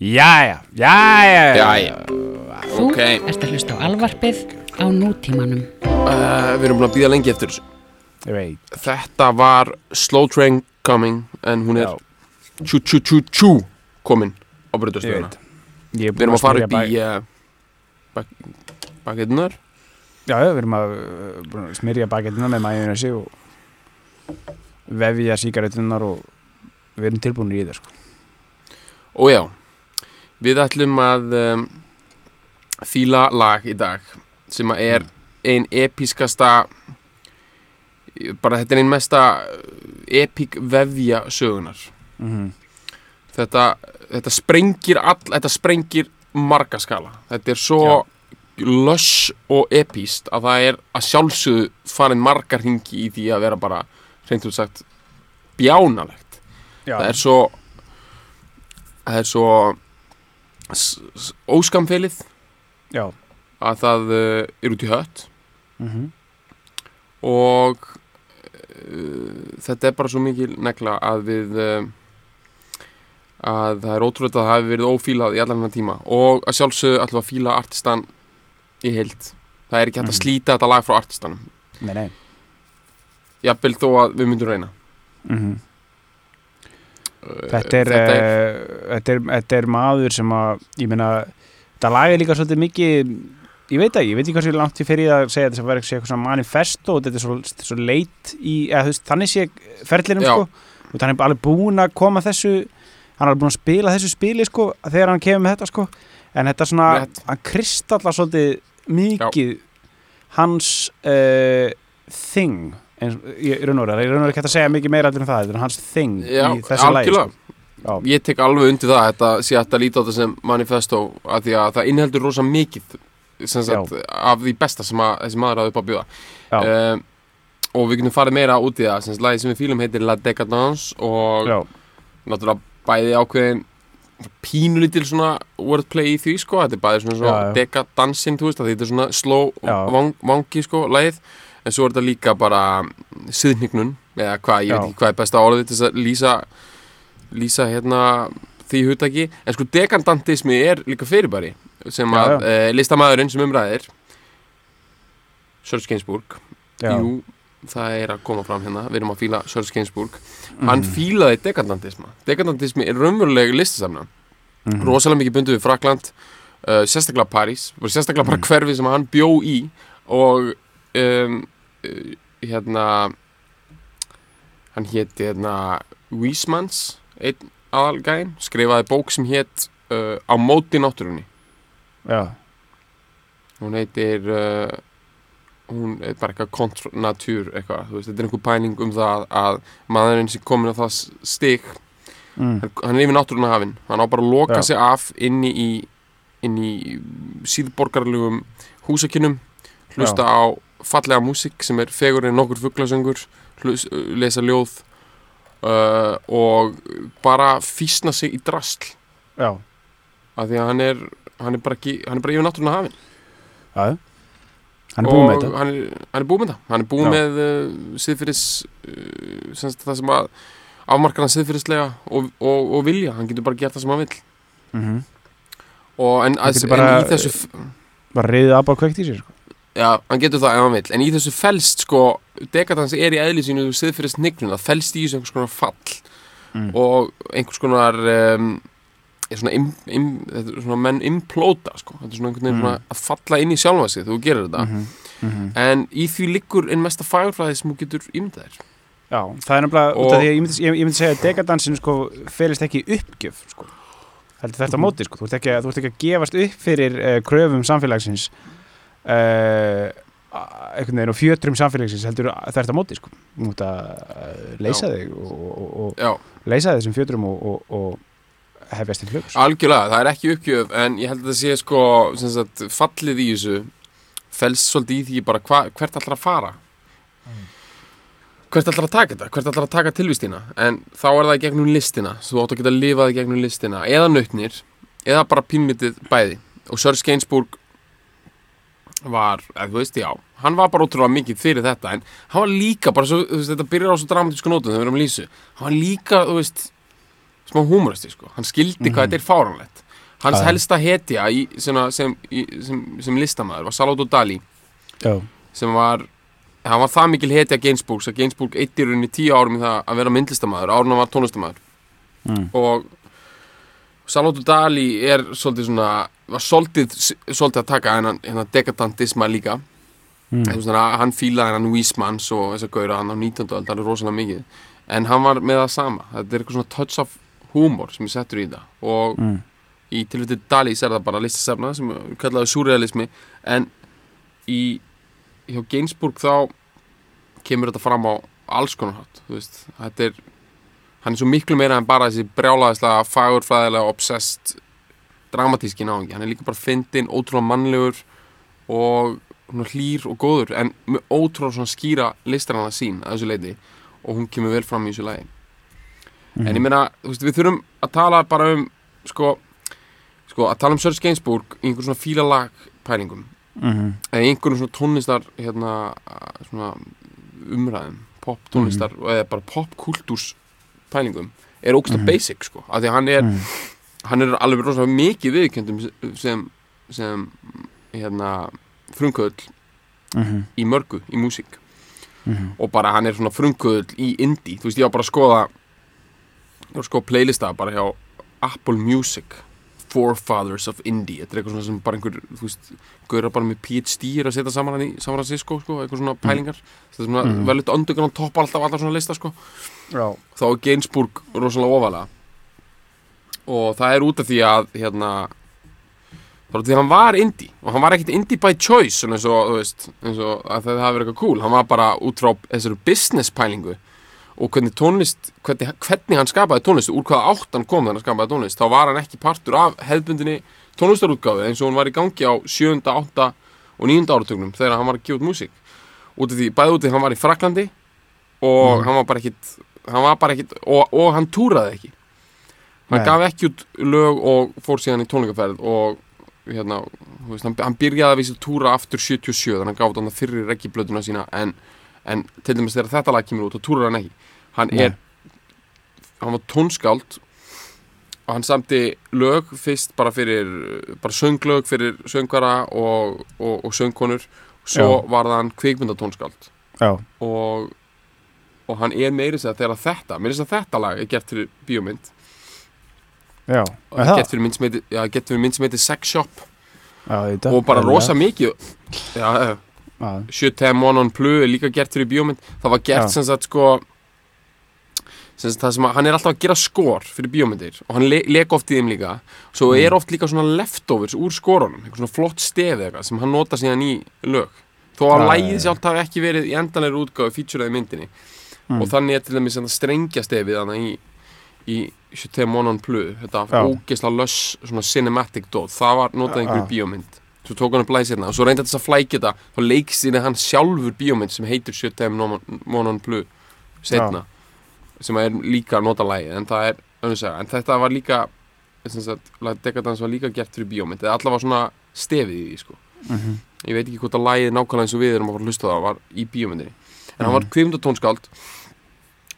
Jæja, jæja. Jæja, Þú ok. ert að hlusta á alvarpið á nútímanum. uh, Við erum búin að býða lengi eftir þessu. Veit Þetta var Slow Train Coming En hún er tjú tjú tjú tjú komin á er Við erum að fara upp í bak- uh, bak, Bakettunar Já, já, við erum að uh, smyrja bakettina með majónesi og vefja sígarettunar og við erum tilbúinir í það sko. Og já Við ætlum að um, Fíla lag í dag Sem að er ein episkasta Bara þetta er ein mesta Epik vefja sögunar mm þetta, þetta sprengir all, þetta sprengir marga skala. Þetta er svo lush og epíst að það er að sjálfsögðu farin margar hingi í því að vera bara reynd út sagt bjánalegt. Já, það er svo það er svo óskamfelið já. Að það uh, er út í hött. Mm og uh, þetta er bara svo mikil negla að við uh, að það er ótrúlega að það hafi verið ófílað í allan hennar tíma. Og að sjálfsögðu við að fíla artistan í heild. Það er ekki hægt að Mhm. slíta þetta lag frá artistanum. Nei, nei. Jafnvel þó að við myndum reyna. Mm Uh, þetta, er, þetta er uh, þetta, er, þetta er maður sem að ég meina, þetta lag er líka svolítið mikið ég veit ekki, ég veit ekki hvað sér langt ég fyrir að segja þetta sem verður eitthvað manifesto og þetta er svo, þetta svo leit í eða, þú veist, þannig sé ferlinum Já. sko og hann er alveg búinn að koma þessu hann er alveg búinn að spila þessu spili sko þegar hann kemur með þetta sko en þetta er svona, Rétt. hann kristallar svolítið mikið hans uh, thing eins, ég, raun og veru ekki hægt að segja mikið meira heldur en það, þetta er hans thing já, í þessu lagi algjörlega. sko. Ég tek alveg undir það þetta sé að líta á þetta sem manifesto að því að það innheldur rosa mikið sagt, af því besta sem að, þessi maður hafði upp að bjóða. Um, og við getum farið meira út í það sem lagið sem við fýlum heitir La Décadence og Já. náttúrulega bæði ákveðin pínulítil svona wordplay í því sko, þetta er bæði svona, svona decadancing, þú veist þetta er svona slow vangi sko, lagið en svo er þetta líka bara siðnignun, eða hvað, ég Já. veit ekki hvað er besta orðið til þess að lýsa lýsa hérna því hugtaki, en sko dekandantismi er líka fyrirbæri sem Já, að já. e, listamæðurinn sem umræðir Sörge Gainsbourg Já. jú, það er að koma fram hérna við erum að fíla Sörge Gainsbourg Mhm. hann fílaði dekandantisma dekandantismi er raunveruleg listasamna Mhm. rosalega mikið bundu við Frakland uh, sérstaklega París, bara sérstaklega bara hverfi sem hann bjó í og um, hérna hann héti hérna Wiesmans einn aðalgæn, skrifaði bók sem hétt uh, Á móti náttúrunni Já, hún heitir uh, hún er bara eitthvað contre nature eitthvað, þú veist, þetta er einhver pæling um það að maðurinn sem komin á það stig mm. hann, er yfir náttúruna hafinn hann á bara að loka Já. sig af inni í inn í síðborgarlegum húsakinnum hlusta á fallega músík sem er fegur en nokkur fugglasöngur lesa ljóð uh, og bara físna sig í drasl. Já, af því að hann er hann er bara, ekki, hann er bara yfir náttúruna hafinn. Já. Hann er búinn með þetta. hann er, hann er búið með það. Hann er búið Já. með uh, siðfyrir uh, semst, það sem að afmarkar hann siðfyrirslega og, og, og vilja, hann getur bara gert það sem hann vill. Mm og en, en í þessu Bara reyðið að bara kveikt í sér sko. Já, hann getur það ef hann vill en í þessu felst sko, dekadans er í eðli sínu siðfyrir sniglun, það felst í þessu einhvers konar fall Mm. og einhvers konar um, er svona, im, im, þetta er svona menn implóta sko. þetta er svona einhvern veginn Mm. að falla inn í sjálfa sig þegar þú gerir þetta mm -hmm. en í því liggur einn mesta fagurfræði sem þú getur ímyndað þér Já, það er nefnilega út af því að ég myndi, ég, ég myndi segja að dekadansinu sko felist ekki uppgjöf sko. heldur þetta á Mhm. móti sko. þú, ert ekki, ekki að gefast upp fyrir uh, kröfum samfélagsins einhvern veginn og fjötrum samfélagsins heldur þetta á móti sko. þú ert að uh, leysa þig og, og, og já, leysa þig sem fjötrum og, og, og hefjast til flugs algjörlega, það er ekki uppgjöf en ég held að það sé sko sem sagt, fallið í þessu felst svolítið í því bara hva, hvert ætlar að fara? Hvert ætlar að taka þetta? Hvert ætlar að taka tilvistina? En þá er það gegnum listina þú átt að geta lifað í gegnum listina eða nautnir, eða bara pínlítið bæði. Og Sörge Gainsbourg var, eða þú veist, já hann var bara ótrúlega mikið fyrir þetta en hann var líka bara, svo, þú veist, þetta byrjar á svo dramatísku nótum þegar við erum að lýsu, hann var líka, þú veist smá húmoristi, sko, hann skildi hvað þetta er fáranlegt hans já. helsta hetja í, svona, sem, í, sem, sem listamæður var Salvador Dali Já, sem var hann var það mikil hetja Gainsbourgs að Gainsbourg eitt í rauninni tíu árum í það að vera myndlistamæður árun hann var tónlistamæður mm. og Salvador Dali er svolítið svona var svolítið, svolítið að taka hennan, hennan dekadantisma líka Mm. svona, hann fílaði hennan Wiesmanns og þess að gaura hann á 19. öld alveg rosalega mikið en hann var með það sama þetta er eitthvað svona touch of humor sem ég settur í það og Mm. í tilvætti Dalís er það bara listasefna sem er kallaði surrealismi en í hjá Gainsbourg þá kemur þetta fram á alls konar veist, þetta er hann er svo miklu meira en bara þessi brjálaðislega fagurfræðilega obsessed dramatíski náðingi, hann er líka bara fyndinn, ótrúlega mannlegur og hlýr og góður en ótrúlega skýra listrana sín að þessu leiti og hún kemur vel fram í þessu lagi Mhm. en ég meina, þú veist, við þurfum að tala bara um sko, sko að tala um Serge Gainsbourg í einhver svona fílalag pælingum Mhm. eða í einhverjum svona tónlistar hérna, svona umræðum pop tónlistar eða bara popkultúrs pælingum er ógst Mhm. basic sko, af því að hann er Mm. Hann er alveg rosalega mikið viðkjöndum sem, sem hérna frumkvöld Mhm. í mörgu, í músík Mhm. og bara hann er svona frumkvöld í indie, þú veist, ég var bara að skoða ég var að skoða playlista bara hjá Apple Music Forefathers of Indie þetta er eitthvað svona sem bara einhver, þú veist gaurar bara með PhD er að setja saman hann í San Francisco, sko, eitthvað svona pælingar þetta er svona mm. Mhm. vel eitt underground topp alltaf, alltaf svona lista, sko Já. þá er Gainsbourg rosalega ofalega og það er út af því að hérna það er því að hann var indie og hann var ekkert indie by choice svona eins og, þú veist, eins og að það hafi verið eitthvað cool hann var bara út frá þessari business pælingu og hvernig tónlist hvernig, hvernig hann skapaði tónlist úr hvaða átt hann kom þegar hann skapaði tónlist þá var hann ekki partur af hefðbundinni tónlistarútgáfi eins og hann var í gangi á 7., 8. og 9. áratögnum þegar hann var að gefa út músík út af því, bæði út af því hann var í Fraklandi og hann var bara ekkit hann var bara ekkit, og, og hann túraði ekki hann Nei. gaf ekki út lög og fór síðan í tónleikaferð og hérna, veist, hann, hann byrjaði að vísa túra aftur 77, þannig að hann gaf hann fyrir reggiblötuna sína en, en til dæmis þegar þetta lag kemur út og túrar hann ekki hann er hann var tónskáld og hann samti lög fyrst bara fyrir bara sönglög fyrir söngvara og, og, og söngkonur svo Já. var það hann kvikmyndatónskáld og og hann er meiri sér þegar þetta meiri sér þetta lag er gert fyrir bíómynd Já. og það gert fyrir mynd sem heitir, Sex Shop Já, og bara rosa mikið já, já, Já. Sjötem One on Blue er líka gert fyrir bíómynd það var gert sem sagt sko sem sagt það sem að hann er alltaf að gera skor fyrir bíómyndir og hann le leik oft í þeim líka svo Mm. er oft líka svona leftovers úr skorunum eitthvað svona flott stef eða eitthvað sem hann nota síðan í lög þó að lægið já, já. sjálft hafi ekki verið í endanlega útgáðu featureði myndinni Mm. og þannig er til dæmis strengja stefið þannig í, í Sjötem One on Blue þetta Já. ógeðslega löss svona cinematic dót það var notað einhverju Já. bíómynd svo tók hann upp læsirna og svo reyndi þess að flækja þetta þá leikstýrði hann sjálfur bíómynd sem heitir Sjötem One on Blue setna sem er líka að nota lægi en það er önnur saga en þetta var líka Decadence var líka gert fyrir bíómynd eða allavega svona stefið í því sko Mhm. ég veit ekki hvort að lægið nákvæmlega eins og við erum að fara að hlusta það var í bíómyndinni en hann var Mhm. kvikmyndatónskáld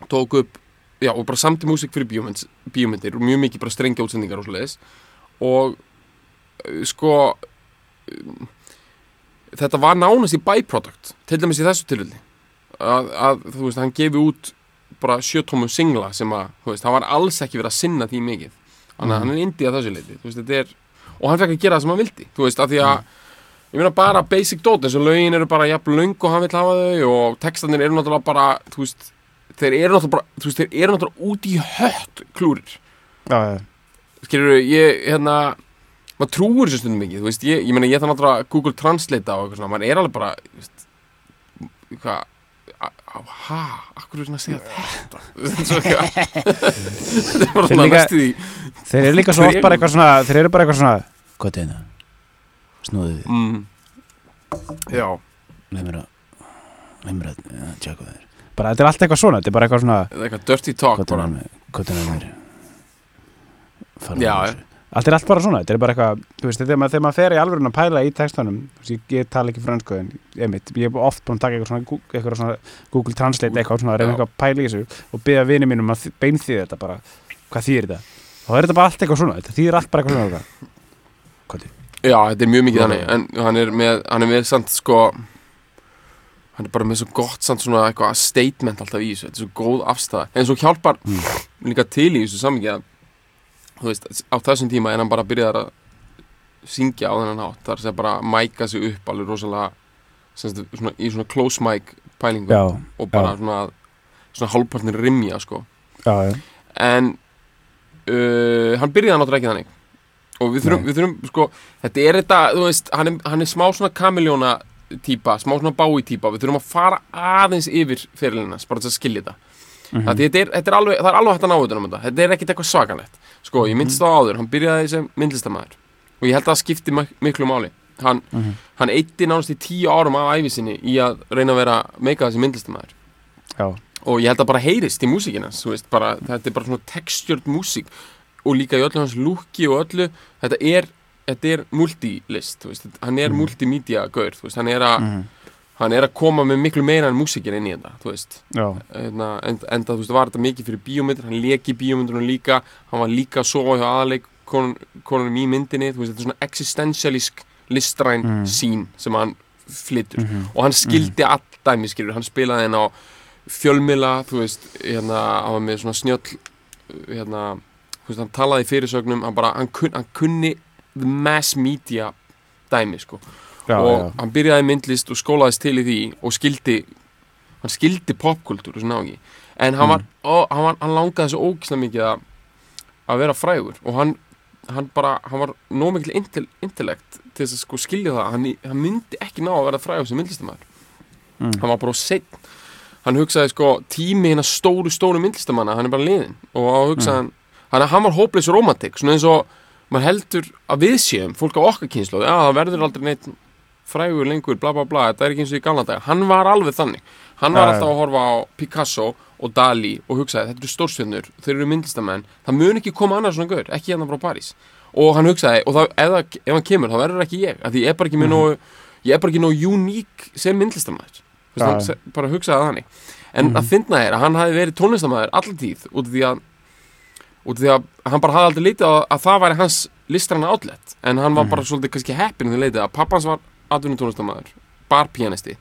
tók upp já, og bara samti músík fyrir bíómynd, bíómyndir og mjög mikið bara strengja útsendingar og svoleiðis. Og uh, sko um, þetta var nánast í byproduct til dæmis í þessu tilfelli. Að, að þú veist, hann gefi út bara sjötómum singla sem að, þú veist, hann var alls ekki verið að sinna því mikið. Þannig að Mhm. hann er indið að þessu leiti veist, er, og hann fekk að gera það sem hann vildi þú veist, af því að ég meina bara basic dot eins og lögin eru bara jafn löng og hann vill hafa þau og textarnir eru náttúrulega bara þú veist, þeir eru náttúrulega bara þú veist, þeir eru náttúrulega út í hött klúrir Já, já. skilur ég, hérna maður trúir þessu stundum mikið, þú veist, ég, ég meina ég þarf náttúrulega að Google Translate og eitthvað svona, maður er alveg bara þú veist, hvað ha, akkur er svona að segja þetta þetta er bara Þeir svona næstu því Þeir eru líka svo Þeir oft bara eitthvað svona Þeir eru bara eitthvað svona Hvað er það? Snúðu þið mm. já, mér að mér að það er Bara þetta er allt eitthvað svona Þetta er bara eitthvað svona eitthvað dirty talk bara. Já. Allt er allt bara svona Þetta er bara eitthvað Þú veist þegar maður, þegar maður fer í alvörun að pæla í veist, ég, ég tala ekki fransku en ég, mitt, ég hef oft búin að taka eitthvað svona, eitthvað svona Google Translate eitthvað svona reyna eitthvað að pæla í þessu og byggja vini mínum að beinþýða þetta bara. Hvað þýðir þetta? Þá er þetta bara allt eitthvað svona þetta þýðir allt bara eitthvað svona. Já, þetta er mjög mikið þannig en hann er með, hann er með samt sko hann er bara með svo gott samt svona eitthvað statement alltaf í þessu. Þetta er svo góð afstæða en svo hjálpar líka til í þessu samingi að þú veist, á þessum tíma er hann bara að byrja að syngja á þennan hátt. Þar sem bara mæka sig upp alveg rosalega sem sagt, svona, í svona close mic pælingu Já, og bara já. svona svona hálfpartnir rimja sko. Já, en uh, hann byrjaði náttúrulega ekki þannig. Og við þurfum, við þurfum sko, þetta er þetta, þú veist, hann er, hann er smá svona kamiljóna típa, smá svona bái típa, við þurfum að fara aðeins yfir fyrirlinnas, bara til að skilja þetta. Mm þetta er, þetta er alveg, það er alveg hægt að ná utan um þetta. Þetta er ekkit eitthvað svakalegt. Sko, ég minnst það áður, hann byrjaði sem myndlistamæður og ég held að það skipti miklu máli. Hann, Mhm. hann eitti nánast í tíu árum af æfisinni í að reyna að vera meika þessi myndlistamæður og ég held að bara heyrist í músíkina þú veist, bara, þetta er bara svona textured músík. Og líka í öllu hans lúki og öllu, þetta er þetta er multilist, hann er multimedia gaur, þú veist, hann er að Mhm. hann er að koma með miklu meira en músíkin inn í þetta, þú veist já. Hérna, en, en það, þú veist, var þetta mikið fyrir bíómyndir hann leki bíómyndunum líka hann var líka að sofa hjá aðleik konunum í myndinni, þú veist, þetta er svona existentialísk listræn Mm. sín sem hann flytur Mhm. og hann skildi mm. allt dæmi skilur, hann spilaði henn á fjölmila, þú veist, hérna hann var með svona snjöll hérna, hann talaði í fyrirsögnum hann bara, hann, kun, hann kunni mass media dæmi, sko. Já, og já. hann byrjaði myndlist og skólaðist til í því og skildi hann skildi popkultúr og svona ági en hann Mm. var, ó, hann, var hann langaði svo ógislega mikið að að vera frægur. Og hann, hann bara, hann var intel, intellekt til þess að sko skilja það. Hann, hann myndi ekki ná að vera frægur sem myndlistamæður Mm. hann var bara seitt hann hugsaði sko tími hérna stóru stóru myndlistamanna hann er bara liðin og hann hugsaði hann hann, hann var hópleis romantik svona eins og maður heldur að við séum fólk á okkar kynslu já það verður aldrei neitt frægur lengur bla bla bla þetta er ekki eins og í gamla daga. Hann var alveg þannig. Hann var alltaf að horfa á Picasso og Dali og hugsaði þetta eru stórstjörnur þeir eru myndlistamenn það mun ekki koma annars svona gaur ekki hérna frá París. Og hann hugsaði og það, það, ef hann kemur þá verður ekki ég af því ég er bara ekki með nógu ég er bara ekki nógu uník sem se- bara hugsaði þannig. En að finna er að hann hafi verið tónlistamæður allir tíð út af því að út af því að hann bara hafði aldrei litið að, að það væri hans listræna outlet. En hann var bara svolítið kannski heppin því leitið að pappans var atvinnum tónlistamæður barpianisti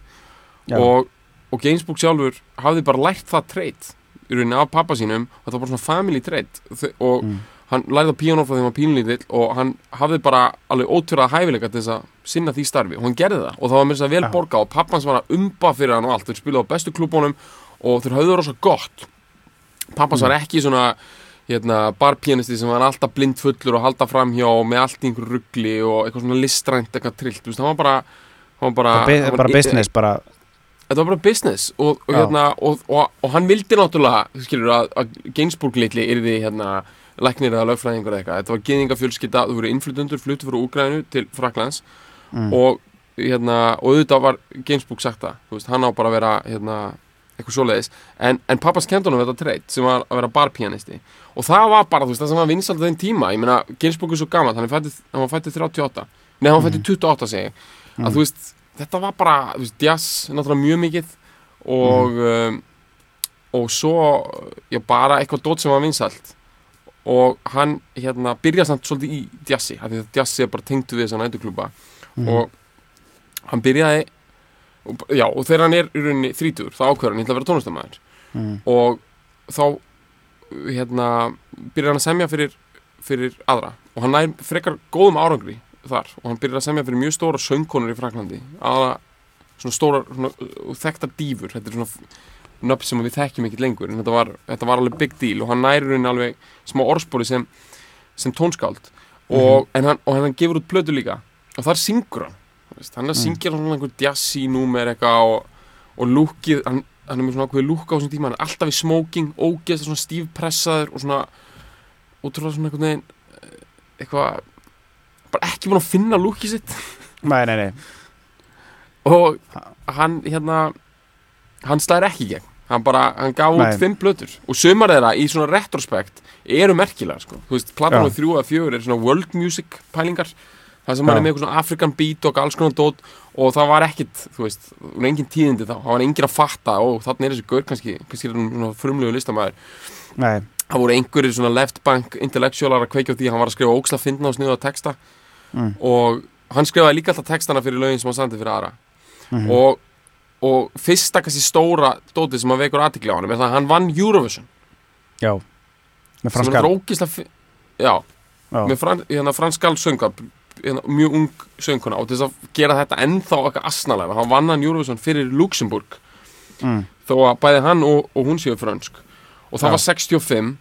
og, og Gainsbourg sjálfur hafði bara lært það treyt í rauninni af pappa sínum og það var bara svona family treyt og Mm. hann lærði á píanó frá því hann var pínlítill og hann hafði bara alveg ótverða hæfileika til þess að sinna því starfi og hann gerði það. Og það var mér þess að vel Já. borga og pappans var að umba fyrir hann og allt. Þeir spilaði á bestu klúbónum og þeir höfðu rosa gott. Pappans var ekki svona hérna, barpianisti sem var alltaf blindfullur og halda framhjá með allt í einhverju ruggli og eitthvað svona listrænt eitthvað trillt, þú veist, hann var bara hann var bara, bara, bara business bara, þetta var bara business og, og, hérna, og, og, og hann vildi náttúrulega skilur að, að Gainsbourg litli yrði hérna læknir eða lögfræðingur eða eitthvað. Þetta var geðingafjölskylda, þú voru innflytundur fluttu frá Úgrænu til Fraklands mm. og hérna, og auðvitað var Gainsbourg sagt það, þú veist, hann á bara að vera hérna, eitthvað svoleiðis. En, en pappas kendi honum þetta treyt sem var að vera barpianisti. Og það var bara, þú veist, það sem var vinsald þeim tíma, ég meina, Gainsbourg er svo gammal hann, hann var fættið 38 nei, hann var fættið 28 segi að þú veist þetta var bara, þú veist, jazz náttúrulega mjög mikið. Og um, og svo já, bara eitthvað dót sem var vinsalt og hann hérna byrjaði samt svolítið í jazzi af því að jazzi er bara tengdu við þessa nætuklúba Mhm. og hann byrjaði og, já, og þegar hann er í rauninni þrítur þá ákveður hann, ég ætla að vera tónlistamæður mm. og þá hérna byrjar hann að semja fyrir, fyrir aðra. Og hann nær frekar góðum árangri þar. Og hann byrjar að semja fyrir mjög stóra söngkonur í Fraklandi aðra svona stóra svona, uh, þekkta dýfur þetta er svona nöfn sem við þekkjum ekkert lengur. En þetta var, þetta var alveg big deal. Og hann næri raunin alveg smá orðspori sem, sem tónskáld. Og, en hann, og hann gefur út plötu líka. Og þar syngur hann hann er að syngja svona einhver jazzy númer eitthvað og, og lúkið hann, hann er með svona ákveði lúka á þessum tíma hann er alltaf í smoking, ógeðst svona stífpressaður og svona útrúlega svona einhvern veginn eh, eitthvað bara ekki búin að finna lúkið sitt. Nei, nei, nei. Og hann hérna hann slæðir ekki í gegn. Hann bara, hann gaf út fimm blötur og sumar þeirra í svona retrospekt eru merkilega sko, þú veist, platan Já. og þrjú eða fjögur er svona world music pælingar það sem hann er með eitthvað svona African beat og alls konar dót og það var ekkit, þú veist, það var engin tíðindi þá, það var engin að fatta, ó, þannig er þessi gaur kannski, kannski er hann frumlegu listamæður nei, það voru einhverjir svona left bank intellectualar að kveikja á því hann var að skrifa óksla fyndna og sniða texta. Mm. og hann skrifaði líka alltaf textana fyrir lögin sem hann samdi fyrir aðra. Mhm. og, og fyrsta kannski stóra dótið sem að vekur aðtikli á hann er það að hann vann Eurovision. Já, með er franskal já, Já, með fran, hérna, franskal sönga hérna, mjög ung sönguna og til þess að gera þetta ennþá eitthvað asnalega hann vann hann Eurovision fyrir Luxemburg mm. þó að bæði hann og, og hún séu frönsk. Og það Já. var 65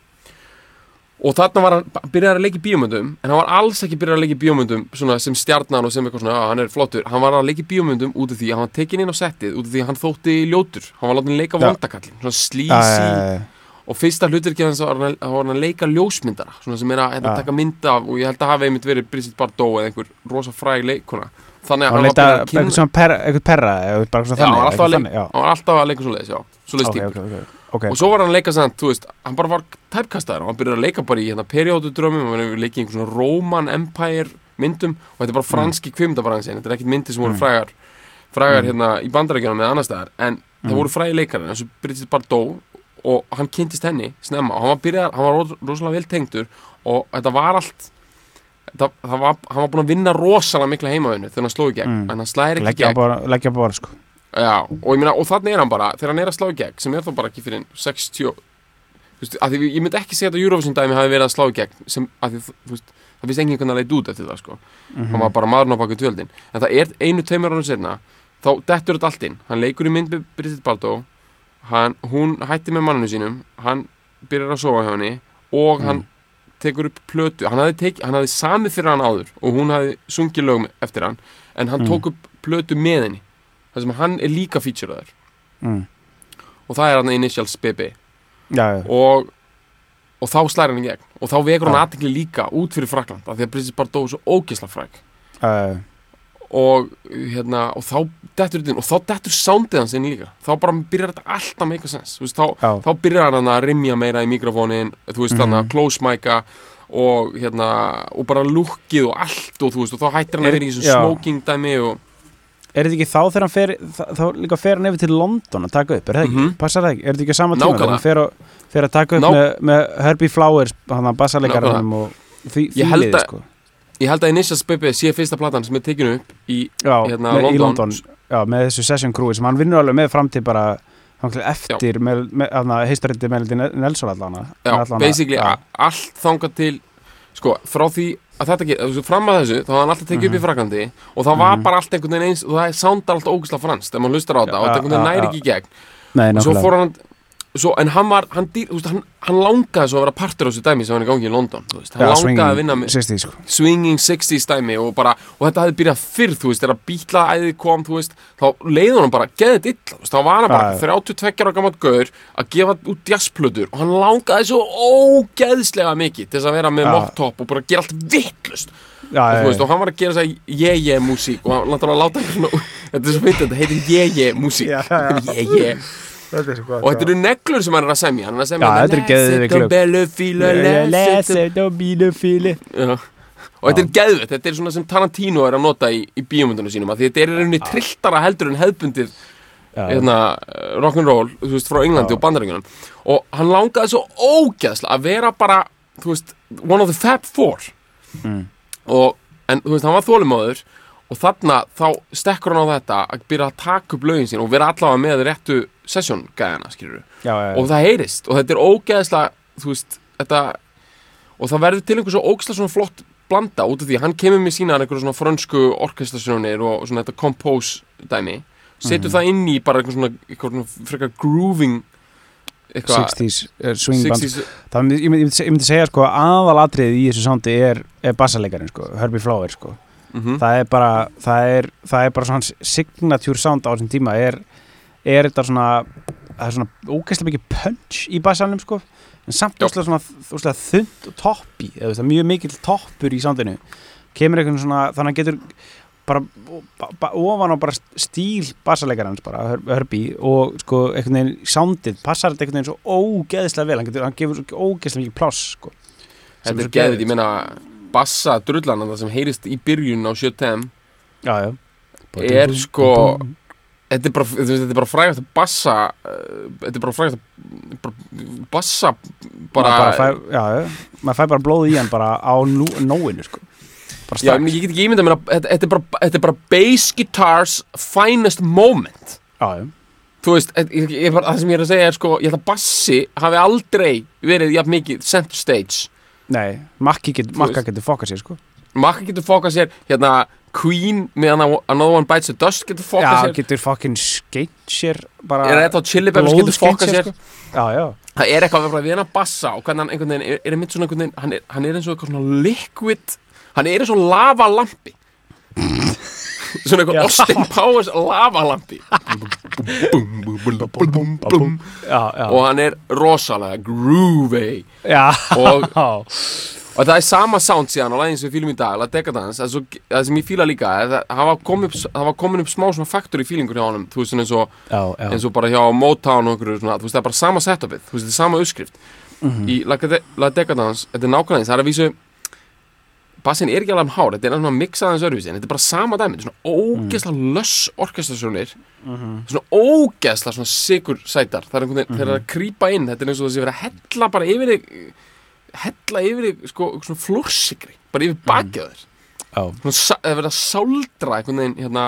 og þarna var hann byrjaði að leika í bíómyndum en hann var alls ekki byrjaði að bíómyndum svona, sem stjarnan og sem eitthvað svona, að hann er flottur. Hann var að leika í bíómyndum út af því að hann var tekin inn á settið út af því að hann þótti ljótur. Hann var látið að leika Já. voldakallin, svona slísi og fyrsta hluturki hans var hann að- var hann að leika ljósmyndara svona sem er að, hérna, Já. taka mynda af og ég held að hafi einmitt verið Brigitte Bardot eða einhver rosa fræg leikuna þannig að Hann hann var byrjaður að eitthvað kynna svona perra, eitthvað perra bara svona Já, hann þannig alltaf að eitthvað þannig, já. hann var alltaf að leika svo leiðis, já svo leiðis Ok, ok, ok, ok og svo var hann að leika sann, þú veist, hann bara var tæpkastaður og hann byrjaði að leika bara í hérna periódudrömmum hann var að leika í einhvern svona Roman Empire myndum og þetta er bara franski mm. kvimdabaransin þetta er ekkert myndir sem voru Mm. frægar frægar Mm. hérna í bandarækjunum eða annar staðar en það Mm. voru frægi leikari eins og Bridget Bardot og hann kynntist henni snemma. Og hann var, byrjað, hann var ro- rosalega vel tengdur og þetta var allt þetta, það var, hann var búin að vinna rosalega mikla heimavinnu þegar hann sló í gegn Mm. en hann slæðir ekki Leggja gegn. bara, leggja bara, sko. Já, og meina, og þannig er hann bara, þegar hann er að slá í gegn, sem er þá bara ekki fyrir 60, þú veist, því ég myndi ekki segja að Eurovision dæmi hafi verið að slá í gegn, sem, því, veist, það finnst enginn hvernig að leita út eftir það, sko, Mhm. hann var bara maðurinn á baku tjöldin, en það er einu, tveimur ánum setna, þá dettur þetta allt inn, hann leikur í mynd hann, hún hætti með manninu sínum, hann byrjar að sofa hjá henni og hann Mm. tekur upp plötu, hann hafði, teki, hann hafði samið fyrir hann áður og hún hafði sungið lögum eftir hann, en hann Mm. tók upp plötu með henni, þar sem hann er líka featureaður mm. og það er hann Initials BB Já, já, og, og þá slæri hann í gegn og þá vekur hann Já. aðtekli líka út fyrir Frakland af því að Bridget Bardot er svo ógisla fræk uh, og hérna og þá dettur þetta inn og þá dettur soundið hans inn líka þá bara byrjar þetta alltaf sense Þú veist, þá, Já. þá byrjar hann að rimja meira í mikrofónin þú veist Mhm. þannig að close mic'a og hérna og bara lukkið og allt og þú veist og þá hættir hann Er- að vera í já. smoking dæmi og Er þetta ekki þá þegar hann fer þá, líka fer hann yfir til London að taka upp, er það ekki? Mhm. Passar það ekki? Er þetta ekki sama tíma? Þegar hann fer, að- fer að taka upp Ná- með, með Herbie Flowers, hann að bassaleikaranum og því, fíliði, að- sko ég held að Initials BB sé fyrsta platan sem er tekinu upp í Já, hérna, með, í London. London. Já, með þessu session crew sem hann vinnur alveg með fram til bara eftir heistarindi með Nelson allan Já, basically a- allt þangað til sko, frá því að þetta þessu, fram að þessu, þá var hann alltaf tekið upp í Fraklandi og það var Mhm. bara allt einhvern veginn eins og það soundar alltaf ógæslega franskt þegar maður hlustar á þetta Já, og þetta einhvern veginn næri ekki í gegn. Nei, og svo fór hann svo, en hann var, hann, dýr, veist, hann, hann langaði svo að vera partur á þessu dæmi sem hann er í gangi í London veist, hann Já, langaði swinging að vinna með 60, sko. Swinging 60s dæmi og bara, og þetta hafði byrjað fyrr, þú veist, þegar bítla æði kom, þú veist, þá leiði hann bara geðið illa, þá var hann bara Já, já. 32 ára gammalt gaur að gefa út jazzplötur og hann langaði svo ógeðslega mikið til þess að vera með Já. mokk-topp og bara gera allt vittlust Já, og veist, og hann var að gera þess að je-je músík og hann láta hann að láta þetta er svo fyndið, þetta heitir je-je músík je-je Þetta er svo gott og þetta eru neglur sem hann er að semja. Hann er að semja og þetta er geðvett, þetta er svona sem Tarantino er að nota í, í bíómyndunum sínum. Þetta er í rauninni trilltara heldur en hefðbundið hérna, uh, rock'n'roll þú veist, frá Englandi Já. og bandaríkjunum. Og hann langaði svo ógeðslega að vera bara, þú veist, one of the Fab Four. Mm. og, en þú veist, hann var þólimóður og þarna þá stekkur hann á þetta að byrja að taka upp lögin sín og vera allavega með réttu session gæðina, skilur Já, já, og það heyrist. Og þetta er ógeðslega veist, þetta og það verður til einhver svo ógeðslega svona flott blanda út af því hann kemur með sína einhverjum svona frönsku orkestrasjónir og svona þetta compose dæmi. Setur Mhm. það inn í bara einhver svona, einhver svona frekar grooving eitthvað 60s uh, swing band. 60s Það, myndi- ég, myndi, segja sko aðalatriðið í þessu soundi er, er bassaleikarin sko, Herbie Flower sko mhm, það er bara það er, það er bara svona signature sound á þessum tíma. Er, er þetta svona það er svona ógæslega mikið punch í bassalnum sko. En samt óslega þund og toppi veist, mjög mikill toppur í soundinu. Kemur einhvern svona þannig að getur bara ba, ba, ofan á bara stíl bassalegarans bara Her- Herbie og sko einhvern veginn soundið passar þetta einhvern veginn svo ógeðslega vel. Hann, getur, hann gefur svo ógeðslega mikið pláss sko. Þetta er geðið, ég meina bassa drullan það sem heyrist í byrjun á 7.10 já, já. Er sko- þetta er bara, þú veist, þetta er bara frægast að bassa þetta er bara frægast að bara, bassa bara, maður bara fær, já, maður fær bara blóð í hann bara á nú, nóinu sko. bara Já, ég get ekki ímyndað mér að þetta, þetta, er bara, þetta er bara bass guitars finest moment já, já. Þú veist, ég, ég, ég, bara, það sem ég er að segja er sko Ég held að bassi hafi aldrei verið jafn mikið center stage Nei, Makka getur fokkað sér sko. Makka getur fokað sér, hérna Queen meðan Another One Bites the Dust getur fokað Já, sér. getur fokkin skeitt sér bara Er þetta á Chili Peppers getur fokað sér sko. Já, já. Það er eitthvað að við hann að bassa og hvernig hann einhvern veginn er, er einmitt svona einhvern veginn hann er, hann er eins og eitthvað svona liquid hann er eins og lavalampi svona eitthvað Austin Powers lavalampi. Og hann er rosalega groovy. Og, og það er sama sound síðan á lægin sem við fýlum í dag La Decadence, það, svo, það sem ég fýla líka það, var komin upp, komin upp smá svona factory feelingur hjá honum þú veist eins og, eins og bara hjá Motown og einhverju svona, þú veist það er bara sama setupið, þú veist það er sama uppskrift. Mhm. í La, La Decadence, þetta er nákvæmlega það er að vísu bassin er ekki alveg hár, þetta er svona mixaðans öðruvísi, en þetta er bara sama dæmi, þetta er svona ógeðslega löss orkestrasjónir Mhm. svona ógeðslega svona sigur sætar, það er einhvern veginn, þeir eru að krýpa inn þetta er eins og þessi verið að hella bara yfir þig hella yfir þig, sko, svona flórsikri, bara yfir bakið á þér. Já, svona, það er verið að sáldra einhvern veginn, hérna,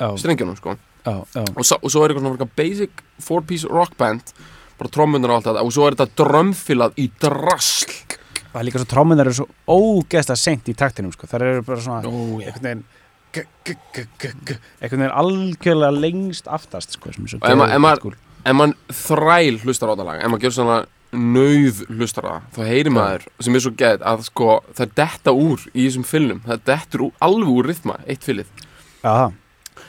já, strengjónum, sko. Já og, og svo er eitthvað svona basic four piece rock band bara trommunar og allt þetta og svo er þetta drömfilað í drasl Það er líka svo trómunar eru svo ógeðslega seint í taktinum sko. Það eru bara svona Ó, já. einhvern veginn einhvern veginn algjörlega lengst aftast sko, sem er svo Og ef ma- maður- mann þræl hlustar á þetta lag ef maður gjör svona nauð hlustar á það þá heyrir maður sem er svo geð að sko það detta úr í þessum fylgum það dettur úr, alveg úr rytma eitt fylgið Já,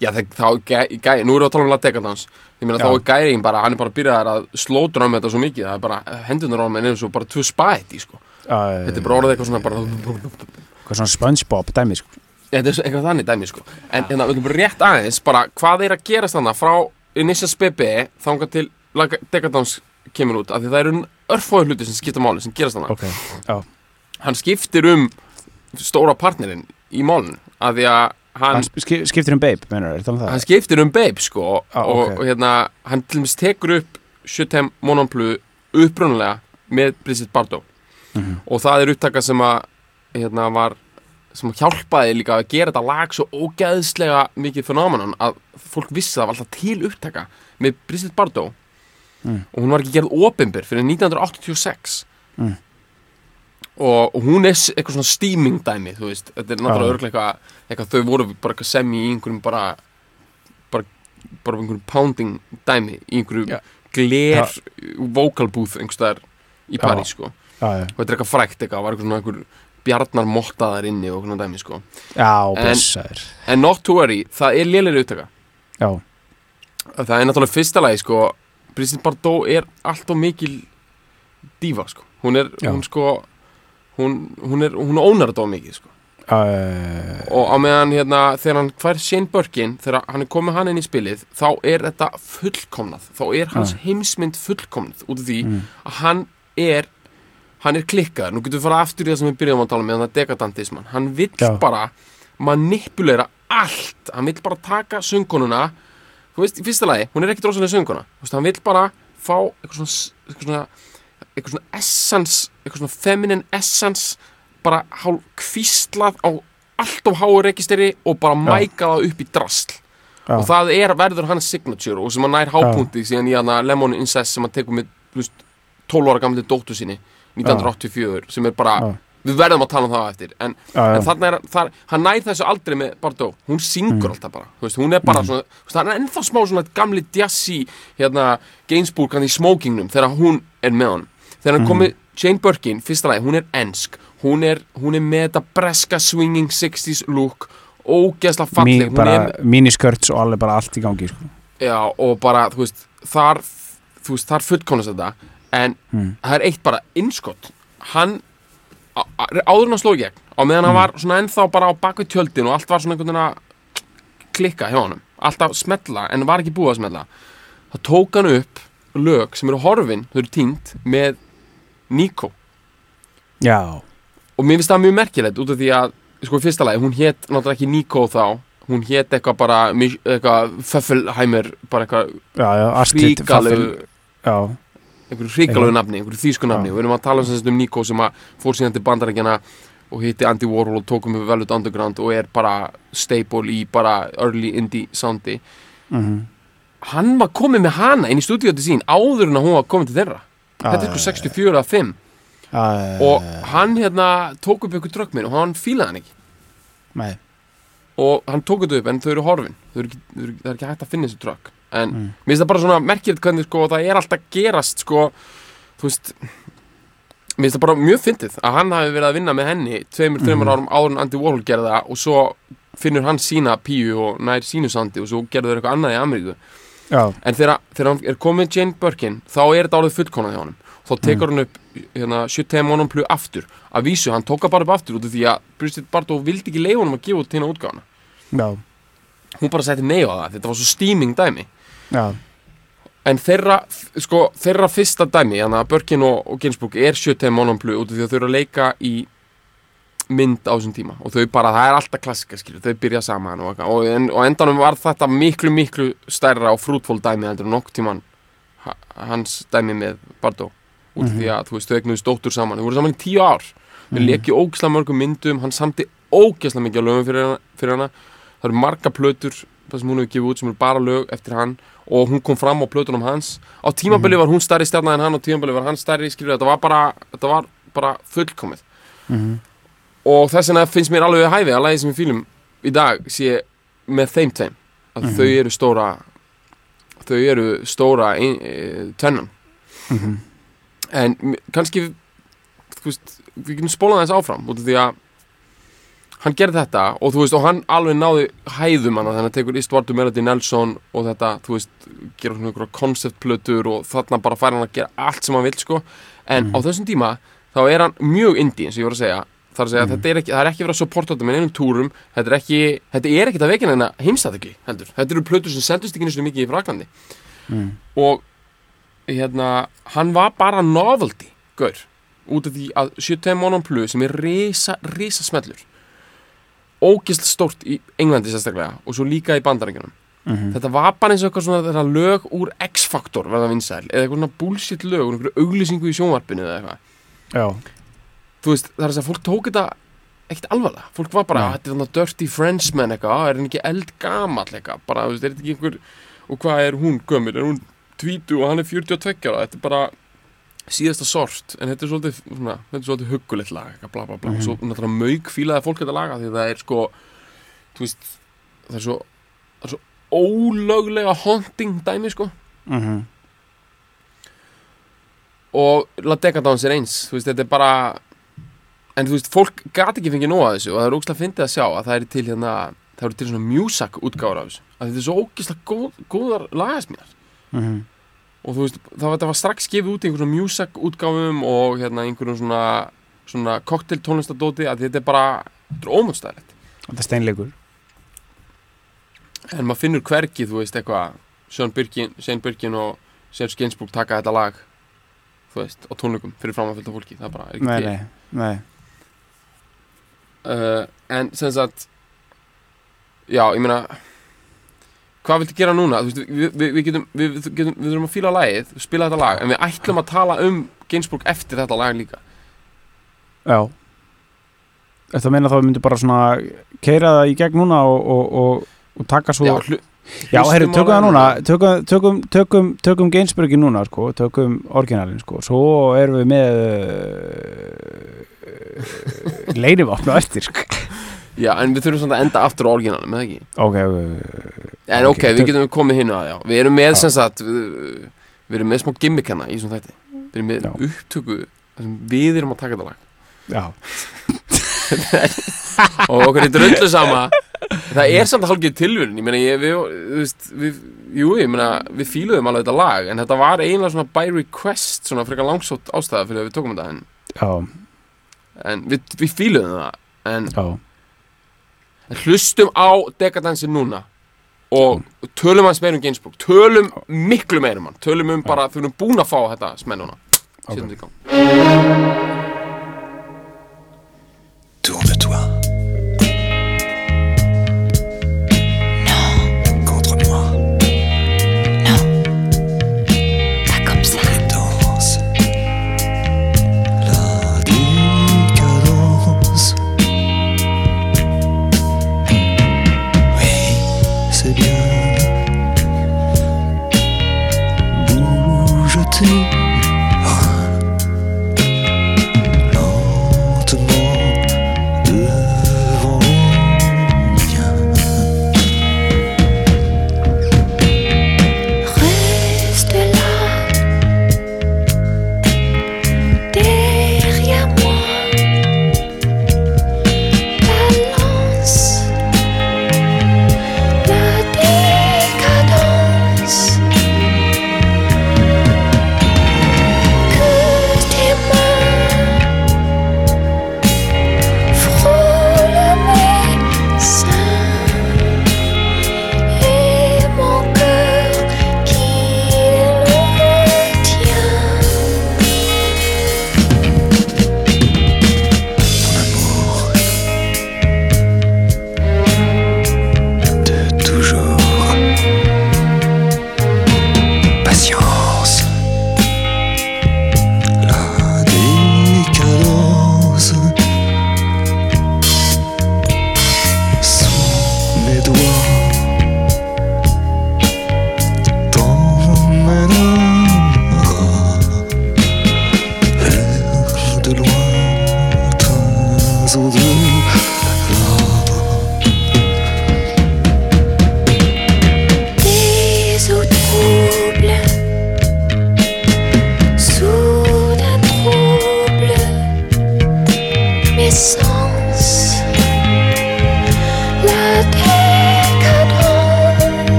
já það, þá er gæ, nú erum við að tala um La Decadence ég meina Já. þá er gæriðin bara hann er bara byrjaðar að slótra um þetta svo mikið það er bara hendunar á er eins og bara tvö spæti sko. Þetta er bara orðið eitthvað svona bara Eitthvað svona Spongebob dæmi sko. Þetta er eitthvað þannig dæmi sko En hérna, við erum rétt aðeins bara hvað er að gerast þannig frá Initial BB þangað til Decadence kemur út af því það eru örfóður hluti sem skipta máli sem gerast þannig Ok, já Hann skiptir um stóra partnerinn í málun af því að hann, Hann sk- skiptir um babe, menur, er það um það? hann skiptir um Babe sko Ah, og, ok. og hérna hann til dæmis tekur upp Sjötem Mononplu upprunalega með Brigitte Bardot Mhm. og það er upptaka sem að hérna var sem hjálpaði líka að gera þetta lag svo ógeðslega mikið fenómenon að fólk vissi að það var alltaf til upptaka með Brigitte Bardot Mm. og hún var ekki gerð opinber fyrir 1986 Mm. og, og hún er eitthvað svona steaming dæmi þú veist, þetta er náttúrulega Já. örglega eitthvað, eitthvað þau voru bara eitthvað sem í einhverjum bara bara, bara einhverjum pounding dæmi í einhverju Já. gler vocal booth einhverstaðar í. París sko og þetta er eitthvað frækt eitthvað, var eitthvað svona einhver bjarnar mottaðar inni og svona dæmi sko. Já, En- blessaður. en not to worry, það er lélega upptaka. Já, það er náttúrulega fyrsta lagi sko. Brigitte Bardot er allt og mikil dífa sko. Hún er, Já. hún sko hún, hún er, hún ónar þetta of mikið sko. Uh, og á meðan hérna þegar hann fær Shane Birkin þegar hann er komið hann inn í spilið þá er þetta fullkomnað. Þá er hans heimsmynd fullkomnað út af því Mm. að hann er hann er klikkaður, nú getum við fara aftur í það sem við byrjum að tala með það dekadantisman hann vill Já. bara manipulera allt, hann vill bara taka söngununa þú veist, í fyrsta lagi, hún er ekkit rosalega sönguna þú veist, hann vill bara fá eitthvað svona, eitthvað svona, eitthvað svona essence, eitthvað svona feminine essence bara hálf kvíslað á allt of háu rekisteri og bara mæka það upp í drasl. Já, og það er verður hans signature og sem hann nær hápunti síðan í hana Lemon Incest sem hann tekur með þú veist, 12 ára gamli dóttu sinni 1984 sem er bara, við verðum að tala um það eftir. En, en þarna er, þar, hann nær þessu aldrei með Bardot, hún syngur alltaf bara. Veist, hún er bara svona, þú veist, það er ennþá smá svona gamli djassi, hérna Gainsbourg hann í smokingnum, þegar hún er með hann, þegar hann komið Jane Birkin, fyrsta lagi, hún er ensk. Hún er, hún er með þetta breska swinging 60s look ógeðslega Mí, falleg miniskörts og alveg bara allt í gangi sko. já, og bara, þú veist þar, þar fullkomnast þetta en Mm. það er eitt bara innskott hann áður en hann sló í gegn á meðan hann var svona ennþá bara á bakvið tjöldin og allt var svona einhvern veginn að klikka hjá honum. Alltaf smetla en var ekki búið að smetla þá tók hann upp lög sem eru horfin, þau eru týnd með Nico. Já, og mér finnst það mjög merkilegt út af því að sko í fyrsta lagi, hún hét náttúrulega ekki Nico þá. Hún hét eitthvað bara eitthvað Föffelheimer bara eitthvað já, einhverju Eitthvað. nafni, einhverju þýsku nafni. Og við erum að tala um Nico sem að fór síðan til bandarækjana og hitti Andy Warhol og tókum við Velvet Underground og er bara staple í bara early indie soundi. Mhm. hann var komið með hana inn í stúdíóti sín áður en að hún var komið til þeirra. Þetta er sko 64 að 5 Já, og hann hérna tók upp ykkur drögg minn og hann fílaði hann ekki. Nei, og hann tók þetta upp en þau eru horfin. Þau eru þau eru, það er ekki hægt að finna þessi drögg en Mm. mér finnst það bara svona merkilegt hvernig sko það er alltaf gerast sko. Þú veist mér finnst það bara mjög fyndið að hann hafi verið að vinna með henni tveimur, þreimur Mhm. árum áður en Andy Warhol gerði það og svo finnur hann sína píu og nær sínu sandi og svo gerður þeir eitthvað annað í Ameríku. Já, en þegar, þegar hann er komið Jane Birkin þá er þetta árið fullkonað hjá honum. Þá tekur hann upp hérna, 70 monoplu aftur. Að vísu, hann tóka bara upp aftur út af því að Bridget Bardot vildi ekki leiða honum að gefa út hérna útgáfana já, hún bara setti nei á það, þetta var svo steaming dæmi já, en þeirra, sko, þeirra fyrsta dæmi þannig að Birkin og, og Ginsburg er 70 monoplu út af því að þau eru að leika í mynd á þessum tíma. Og þau bara, það er alltaf klassika skilur, þau byrja saman og, og, en, og endanum var þetta miklu, miklu stærra og frútfól dæmi heldur en nokk tíman ha, hans dæmi með Bardot. Út af því að, þú veist, þau egnuðist dóttur saman. Þau voru saman í tíu ár. Þau Mhm. leki ógislega mörgum myndum, hann samti ógislega mikið á lögum fyrir hana, fyrir hana. Það eru marga plötur það sem hún hefur gefið út sem eru bara lög eftir hann og hún kom fram á plötunum hans. Á tímabili var hún stærri stjarnar en hann og tímabili var hann stærri, skilur þetta var bara, þetta var bara fullkomið. Mhm, og þess vegna finnst mér alveg við hæfi að lagi sem við fýlum í dag sé með þeim tveim. Að Mhm. þau eru stóra þau eru stóra ein, e, tönnan mhm, en m- kannski þú veist, við getum spólað þess áfram út af því að hann gerði þetta og þú veist, og hann alveg náði hæðum hann þannig að tekur Istvartu Melody Nelson og þetta, þú veist, gera svona einhverja konceptplötur og þarna bara fær hann að gera allt sem hann vill, sko. En á þessum tíma, þá er hann mjög indie eins og ég voru að segja, það er að segja að þetta er ekki það er ekki verið að supporta þetta með einum túrum. Þetta er ekki, þetta er ekkert að vekina en að heimstæðegli heldur, þetta eru plötur sem seldust ekki nýstu mikið í Fraklandi mhm, og hérna, hann var bara novelty, gaur. Út af því að 70 Monon Plus sem er risa, risa smellur ógislega stórt í Englandi sérstaklega og svo líka í bandarengjunum mhm, þetta var bara eins og eitthvað svona þetta lög úr X-Factor verða vinsæl eða eitthvað svona bullshit lög úr einhverju auglýsingu í sjónvarpinu eða eitthvað. Já, þú veist, það er þess að fólk tók þetta ekkert alvarlega, fólk var bara, Nei. "Ah, þetta er þannig dirty Frenchman eitthvað, "Ah, er hann ekki eldgamall eitthvað, bara, þú veist, er þetta ekki einhver og hvað er hún gömul, er hún tvítu og hann er 42 ára, þetta er bara síðasta sort, en þetta er svolítið svona, þetta er svolítið huggulegt lag, eitthvað, bla bla bla, Mhm. svo náttúrulega mauk fílaði fólk þetta laga því það er sko, þú veist það er svo, það er svo ólöglega haunting dæmi, sko. Mhm, og La Decadence er eins þú veist, þetta er bara en þú veist, fólk gati ekki fengið nóga þessu og það er ógslag fyndið að sjá að það er til hérna það eru til svona music útgáður af þessu. Að þetta er svo ógislega góð, góðar lagasmíðar. Mhm, og þú veist, það var, strax gefið út í einhverjum music útgáfum og hérna einhverjum svona svona cocktail tónlistadóti að þetta er bara, þetta er ómöndstæðilegt þetta er steinleikur. En maður finnur hvergi, þú veist, eitthvað Sjón Birkin, Sjón Birkin og Sjón Skinsbúk taka þetta lag þú veist, á tónleikum fyrir fram að fylgta fólki. Það bara er ekki nei, til. nei, nei, uh, en sem sagt já, ég meina hvað viltu gera núna? Veist, við, við, við, getum, við, getum, við þurfum að fíla lagið spila þetta lag, en við ætlum að tala um Gainsbourg eftir þetta lag líka. Já. Þetta meina þá við myndum bara svona keira það í gegn núna og, og, og, og taka svo já, Já, herru, tökum það núna. tökum, tökum, tökum, tökum Gainsburgi núna sko, tökum orginalin sko. Svo erum við með uh, leinivapn á eftir sko. Já, en við þurfum samt að enda aftur á orginalum, eða ekki? Ok, uh, en ok, Ok, við getum komið hinn að já. Við erum með sem sagt við, við erum með smá gimmick hana í svona þætti. Við erum með Já. upptöku við erum að taka þetta lag. Já, og okkur er drullu sama. Það er samt hálfgeð tilvörun ég meina, ég, við, þú veist, við jú, ég meina, við fíluðum alveg þetta lag en þetta var eiginlega svona by request svona frekar langsótt ástæða fyrir að við tókum þetta en, já, en við, við fíluðum það en, já hlustum á dekadansi núna og tölum hans meir um Gainsbourg. Tölum miklu meir um hann. Tölum um bara, þau erum búin að fá þetta smenn núna. Ok. setjum þetta í gang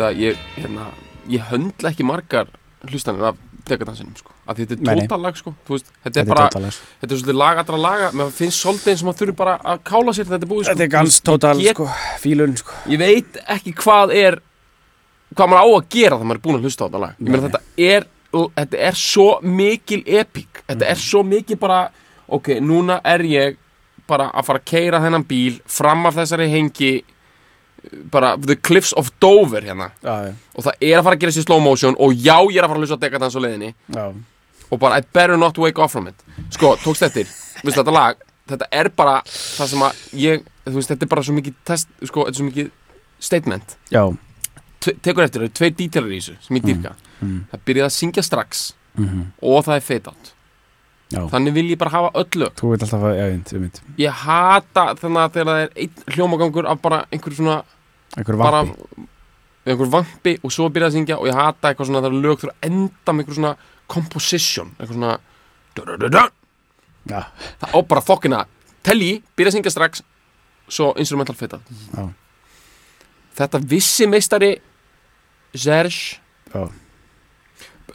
Veistu að ég, hérna, ég höndla ekki margar hlustanir af degadansinum, sko. Því þetta er nei. tótal lag, sko. Þú veist, þetta er bara, tótalega þetta er svolítið lag allra laga. Mér finnst svolítið eins og maður þurfi bara að kála sér þetta er búið, sko. Þetta er gans tótal, Get- sko, fílun, sko Ég veit ekki hvað er, hvað maður á að gera þegar maður er búin að hlusta á þetta lag. Ég meina, þetta er, þetta er svo mikil epík. Þetta Mhm. er svo mikil bara, ok, núna er ég bara að fara að keira þennan bíl fram af þessari hengi bara the cliffs of Dover hérna. Já, já, og það er að fara að gera sér slow motion og já, ég er að fara að hlusta á dekadans á leiðinni. Já. Og bara I better not wake off from it. Sko, tókst eftir, veistu þetta lag þetta er bara það sem að ég þú veist, þetta er bara svo mikið test sko, þetta er svo mikið statement. Já, tekur eftir, það eru tvei dítilar í þessu sem ég dýrka. Mm. það byrjaði að syngja strax mm og það er fade out Já. þannig vil ég bara hafa öll lög. Þú veit alltaf að, já, ég veit ég hata þannig að þegar það er einn hljómagangur af bara einhver svona Einhver bara vampi. einhver vampi og svo byrjaði að syngja og ég hata eitthvað svona þegar lög þurfa að enda með einhver svona composition eitthvað svona du-du-du-du. Já, það á bara fokkina. Telji, byrja að syngja strax svo instrumental fita. Já. þetta vissi meistari Serge. Já,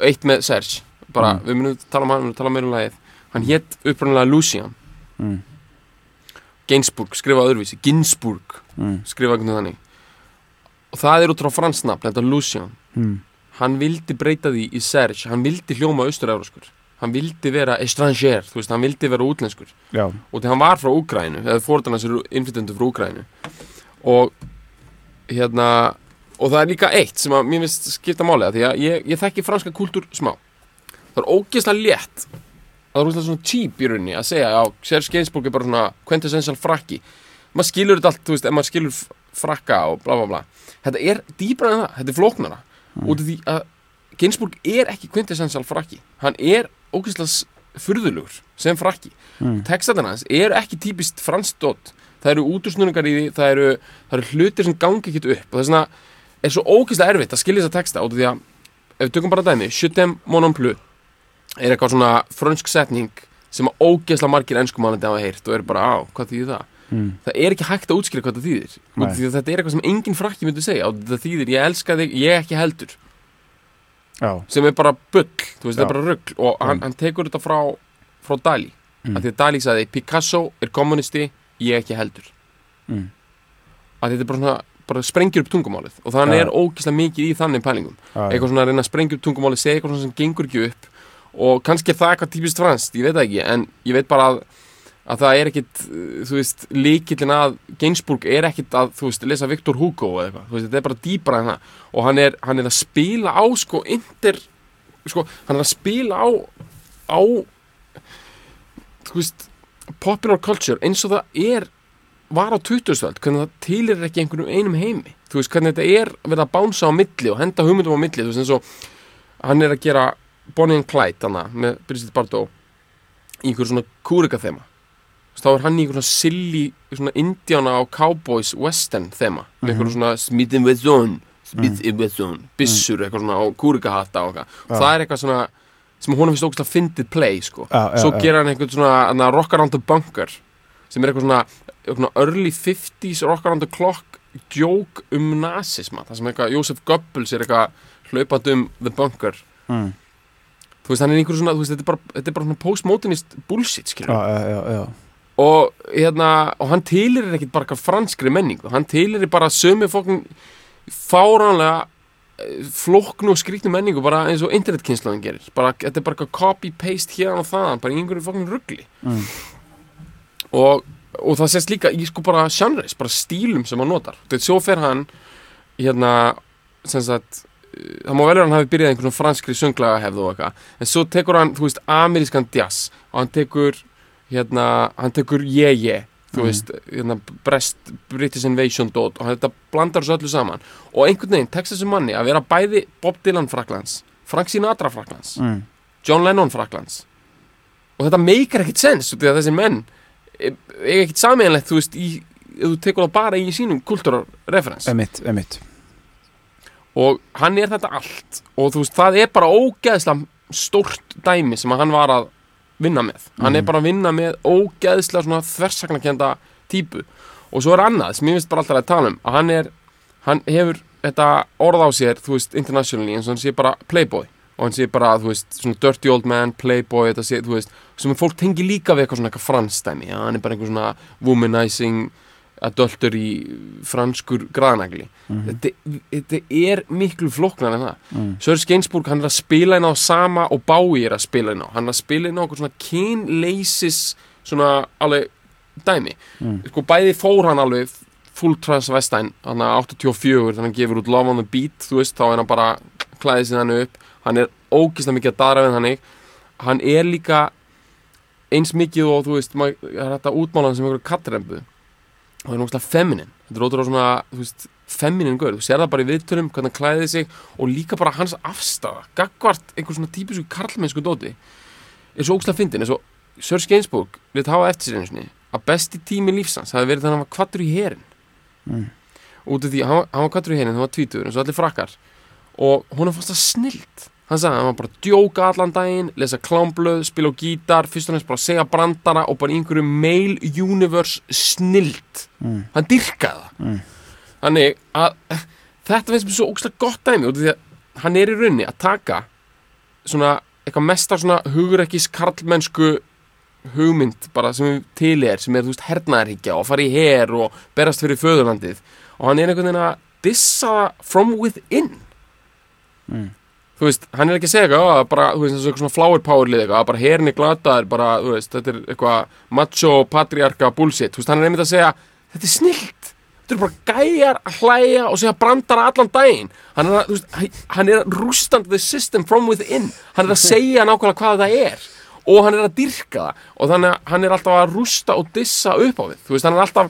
eitt með Serge. Bara, Mm. við munum tala um tala meira um lagið hann hétt upprunalega Lucian. Mm, Gainsbourg, skrifað öðruvísi, Ginsburg mm, skrifað einhvern veginn þannig. Og það er út frá fransnafn, þetta Lucian. Mm, hann vildi breyta því í Serge hann vildi hljóma austur-euróskur hann vildi vera estranger, þú veist, hann vildi vera útlenskur. Já, og því hann var frá Úgrænu eða fórðan hans eru innflytjendur frá Úgrænu og hérna og það er líka eitt sem að mér finnst skipta máli að því að ég, ég þekki franska kúltúr smá. Það er ógeðslega létt það er rosalega svona cheap í rauninni að segja, já, Serge Gainsbourg er bara svona quintessential frakki. Maður skilur þetta allt, þú veist, ef maður skilur frakka og bla bla bla. Þetta er dýbra en það, þetta er flóknara. Út af því að Gainsbourg er ekki quintessential frakki. Hann er ógeðslega furðulegur sem frakki. Mm. textatinn hans eru ekki típist fransdótt það eru útursnurningar í því það eru, það eru hlutir sem gangi ekkert upp. Og þess vegna er svo ógeðslega erfitt að skilja þessa texta út af því að ef við tökum bara dæmi, er eitthvað svona frönsk setning sem að ógeðslega margir enskumannandi hafa heyrt og er bara á, hvað þýðir það? Mm. Það er ekki hægt að útskýra hvað það þýðir því þetta er eitthvað sem engin frakki myndi segja og það þýðir ég elska þig, ég ekki heldur Já, sem er bara bull, þú veist, það Já. er bara rugl og hann, hann tekur þetta frá, frá Dali Mm. að því að Dali sagði Picasso er kommunisti, ég ekki heldur Mm. að þetta er bara svona bara sprengir upp tungumálið og þannig Já. er ógeðslega mikið í þannig pælingum já, eitthvað svona að reyna að sprengja upp tungumálið segja eitthvað svona sem gengur ekki upp og kannski er það eitthvað típist franskt, ég veit ekki en ég veit bara að, að það er ekkit þú veist, líkillin að Gainsbourg er ekkit að, þú veist, lesa Victor Hugo eða eitthvað, þú veist, þetta er bara dýbra en það. Og hann er, hann er að spila á sko, inter, sko, hann er að spila á á þú veist, popular culture eins og það er var á 2000-öld, hvernig það tilir ekki einhvernum einum heimi, þú veist, hvernig þetta er verið að bánsa á milli og henda hugmyndum á milli. Þú veist, eins og hann er að gera Bonnie and Clyde, hana, með Brigitte Bardot í einhver svona kúrika þema. Þá er hann í einhver svona silly, svona indiana og cowboys western þema, með einhver svona Smith and Wesson, Smith and Wesson. Byssur, eitthvað svona, og kúrikahatta og eitthvað, og það er eitthvað svona sem honum finnst ógæslega fyndið play, sko. Já, já, svo gera hann einhvern svona hana, rock around the bunker sem er eitthvað svona, svona early 50s rock around the clock joke um nazisma, það sem eitthvað Joseph Goebbels er eitthvað hlaupað um the bunker. Mm. Þú veist, hann er einhver svona, þú veist, þetta er bara, þetta er bara svona postmodernist bullshit, skilur já, já, já, já. og hérna, og hann tilir ekkit bara franskri menningu, hann tilir bara sömu fókn fáránlega eh, flóknu og skrýtnu menningu bara eins og internetkynslaðin gerir. Bara, þetta er bara eitthvað copy-paste hérna og þaðan bara einhverju fókn ruggli Mm. og, og það sést líka í sko bara genres, bara stílum sem hann notar. Þetta svo fer hann hérna, sem sagt það má vel vera hann hafi byrjað einhvern franskri sönglaga hefð og eitthvað, en svo tekur hann þú veist, amerískan jazz og hann tekur hérna, hann tekur yeah yeah þú Mhm. veist, hérna, Brest, British Invasion dot og þetta blandar þessu öllu saman. Og einhvern veginn tekst þessu manni að vera bæði Bob Dylan Fraklands, Frank Sinatra Fraklands Mm. John Lennon Fraklands og þetta meikar ekkert sens því að þessi menn e- eiga ekkert sameinlegt þú veist, í, þú tekur það bara í sínum kultúrarreferens Emitt, emitt og hann er þetta allt. Og þú veist, það er bara ógeðslega stórt dæmi sem hann var að vinna með. Hann er bara að vinna með ógeðslega svona þversagnakenda típu. Og svo er annað sem ég finnst bara alltaf að tala um að hann er, hann hefur þetta orð á sér, þú veist, internationally eins og hann sé bara playboy. Og hann sé bara, þú veist, svona dirty old man, playboy þetta sé, þú veist, sem fólk tengi líka við eitthvað svona eitthvað fransdæmi, já, hann er bara einhver svona womanizing adulter í franskur graðnagli þetta, þetta er miklu flóknar en það. Mm. Sörsk Gainsbourg, hann er að spila inn á sama og Bowie er að spila inn á. Hann er að spila inn á okkur svona kynleisis svona alveg dæmi. Mm. sko bæði fór hann alveg full transvestine, hann er 84 þannig að hann gefur út Love on the Beat þú veist, þá er hann bara klæðið sér hann upp. Hann er ógislega mikið að dara við hann hann er líka eins mikið og þú veist maður er þetta útmála hann sem einhverju kattrembu og það er náttúrulega feminin. Þetta er ótrúlega svona, þú veist, feminin gaur. Þú sér það bara í viðtölum, hvernig hann klæðið sig og líka bara hans afstafa gagvart einhver svona típisku karlmennsku dóti er svo ógslag fyndin. Eins og Sörsk Gainsbourg við hafa eftir sér einu sinni að besti tími lífsans hafi verið þannig að hann var kvattur í herin Mm. út af því, hann, hann var kvattur í herin, hann var tvítur eins og allir frakkar. Og hún fannst það snilt hann sagði að hann var bara að djóka allan daginn lesa klámblöð, spila á gítar fyrst og næst bara að segja brandara og bara einhverju mail universe snilt Mm. hann dyrkaði það Mm. þannig að þetta finnst mér svo ógslag gott dæmi því að hann er í rauninni að taka svona eitthvað mestar svona hugurekkis karlmennsku hugmynd bara sem til er sem er þú veist hernaðarhyggja og fara í her og berast fyrir föðurlandið og hann er einhvern veginn að dissa from within Mm. Þú veist, hann er ekki að segja eitthvað "Ó, bara, þú veist, þessu eitthvað svona flower power lið eitthvað, bara herin er glataður, bara, þú veist, þetta er eitthvað macho, patriarka, bullshit. Þú veist, hann er einmitt að segja, þetta er snilt. Þetta er bara gæjar að hlæja og segja brandara allan daginn. Hann er að, veist, hann er að rústand the system from within. Hann er að segja nákvæmlega hvað það er og hann er að dyrka það. Og þannig að hann er alltaf að rústa og dissa upp á við. Þú veist, hann er alltaf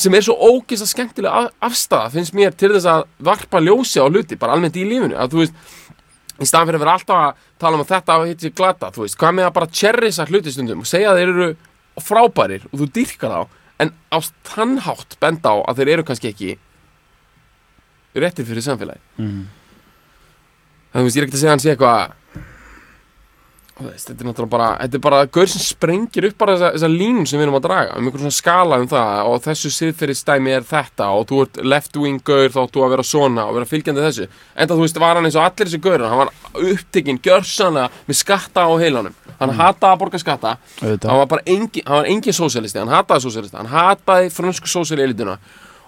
sem er svo ógeðslega skemmtilega af, afstæða finnst mér til þess að varpa ljósi á hluti bara almennt í lífinu að þú veist, í staðan fyrir að vera alltaf að tala um að þetta hafa hitt sér glata, þú veist, hvað með að bara cherrisa hluti stundum og segja að þeir eru frábærir og þú dyrkar þá en á þannhátt benda á að þeir eru kannski ekki réttir fyrir samfélagi mm. þannig þú veist, ég er ekkert að segja að hann sé eitthvað veist, þetta er náttúrulega bara þetta er bara gaur sem sprengir upp bara þessa, þessa línun sem við erum að draga um einhvern svona skala um það og þessu siðferðistæmi er þetta og þú ert left wing gaur þá þú að vera svona og vera fylgjandi þessu. En þú veist, var hann eins og allir þessi gaur hann var upptekinn, gjörsanna með skatta á heilanum. Hann hataði að borga skatta. Auðvitað. hann var bara engin, hann var engin sósialisti hann hataði sósialisti, hann hataði frönsku sósiali elituna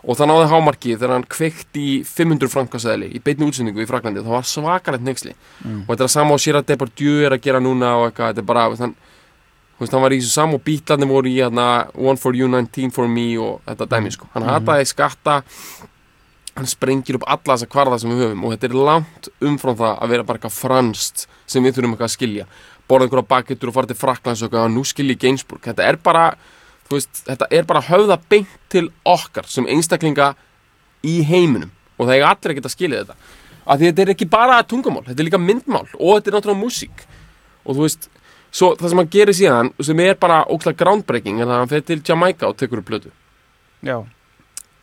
og það náði hámarki þegar hann kveikt í 500 frankaseðli í beinni útsendingu í Fraklandi það var svakalegt nexli og þetta er sama á sér að Depardieu er að gera núna og eitthvað, þetta er bara þú veist, hann var í þessu sama og bílarnir voru í hérna, One for you, 19 for me og þetta dæmi sko, hann hataði skatta. Hann sprengir upp alla þessa kvarða sem við höfum. Og þetta er langt umfram það að vera bara eitthvað franskt sem við þurfum eitthvað að skilja. Borða einhverja bakettur og fara til Fraklands og nú skilji Gainsbourg, þetta er bara veist, þetta er bara höfða beint til okkar sem einstaklinga í heiminum og það er allir að geta skilja þetta. Af því þetta er ekki bara tungumál, þetta er líka myndmál og þetta er náttúrulega músík. Og þú veist, svo það sem hann gerir síðan sem er bara ókslega groundbreaking er að hann fer til Jamaica og tekur upp plötu. Já,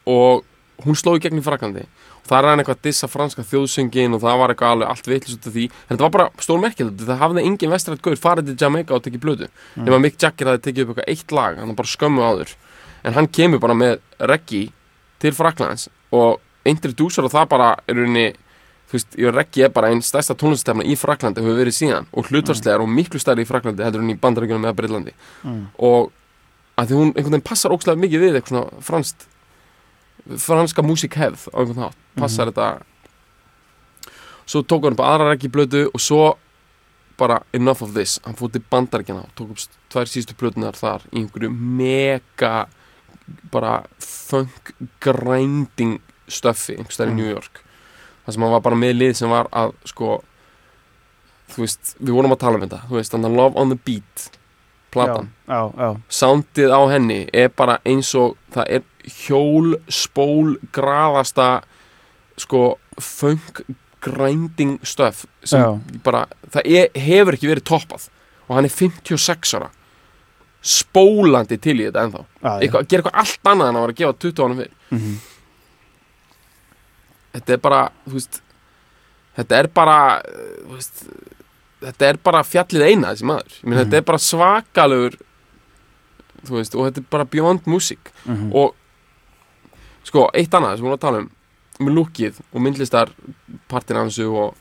og hún sló í gegn í Fraklandi og það er hann eitthvað að dissa franska þjóðsöngin og það var eitthvað alveg allt vitlis út af því. En þetta var bara stórmerkilegt, það hafði engin vestrætt gaur farið til Jamaica og tekið blödu mm. nema Mick Jagger hafði tekið upp eitthvað eitt lag hann var bara skömmu áður. En hann kemur bara með reggae til Fraklands og introducer og það bara er rauninni þú veist, ég reggae er bara einn stærsta tónlistefna í Fraklandi hefur verið síðan. Og hlutvarslegar og miklu stærri í Fraklandi heldur en í bandaríkjunum eða Breitlandi Mm. og að því hún einhvern veginn passar ókslega mikið við eitthvað franskt franska músík hefð á einhvern hátt. Passar þetta. Svo tók hann upp aðra reggae blödu og svo bara enough of this. Hann fór til bandaríkjana og tók upp tvær síðustu blödunar þar í einhverju mega bara funk grinding stöffi einhvers staðar í Mm. New York. Það sem hann var bara með lið sem var að sko þú veist, við vorum að tala um þetta. Þú veist, þannig að Love on the Beat platan, já, já, soundið á henni er bara eins og það er hjól, spól, graðasta sko funk grinding stöf sem Já. bara, það er, hefur ekki verið toppað og hann er 56 ára spólandi til í þetta ennþá já. eitthvað, gera eitthvað allt annað en að vera að gefa 20 ánum fyrir Mhm. þetta er bara, veist þetta er bara veist, þetta er bara fjallið eina þessi maður, ég meina Mhm. þetta er bara svakalegur þú veist, og þetta er bara beyond music Mhm. og sko, eitt annað sem við vorum að tala um með lúkið og myndlistar partin af þessu og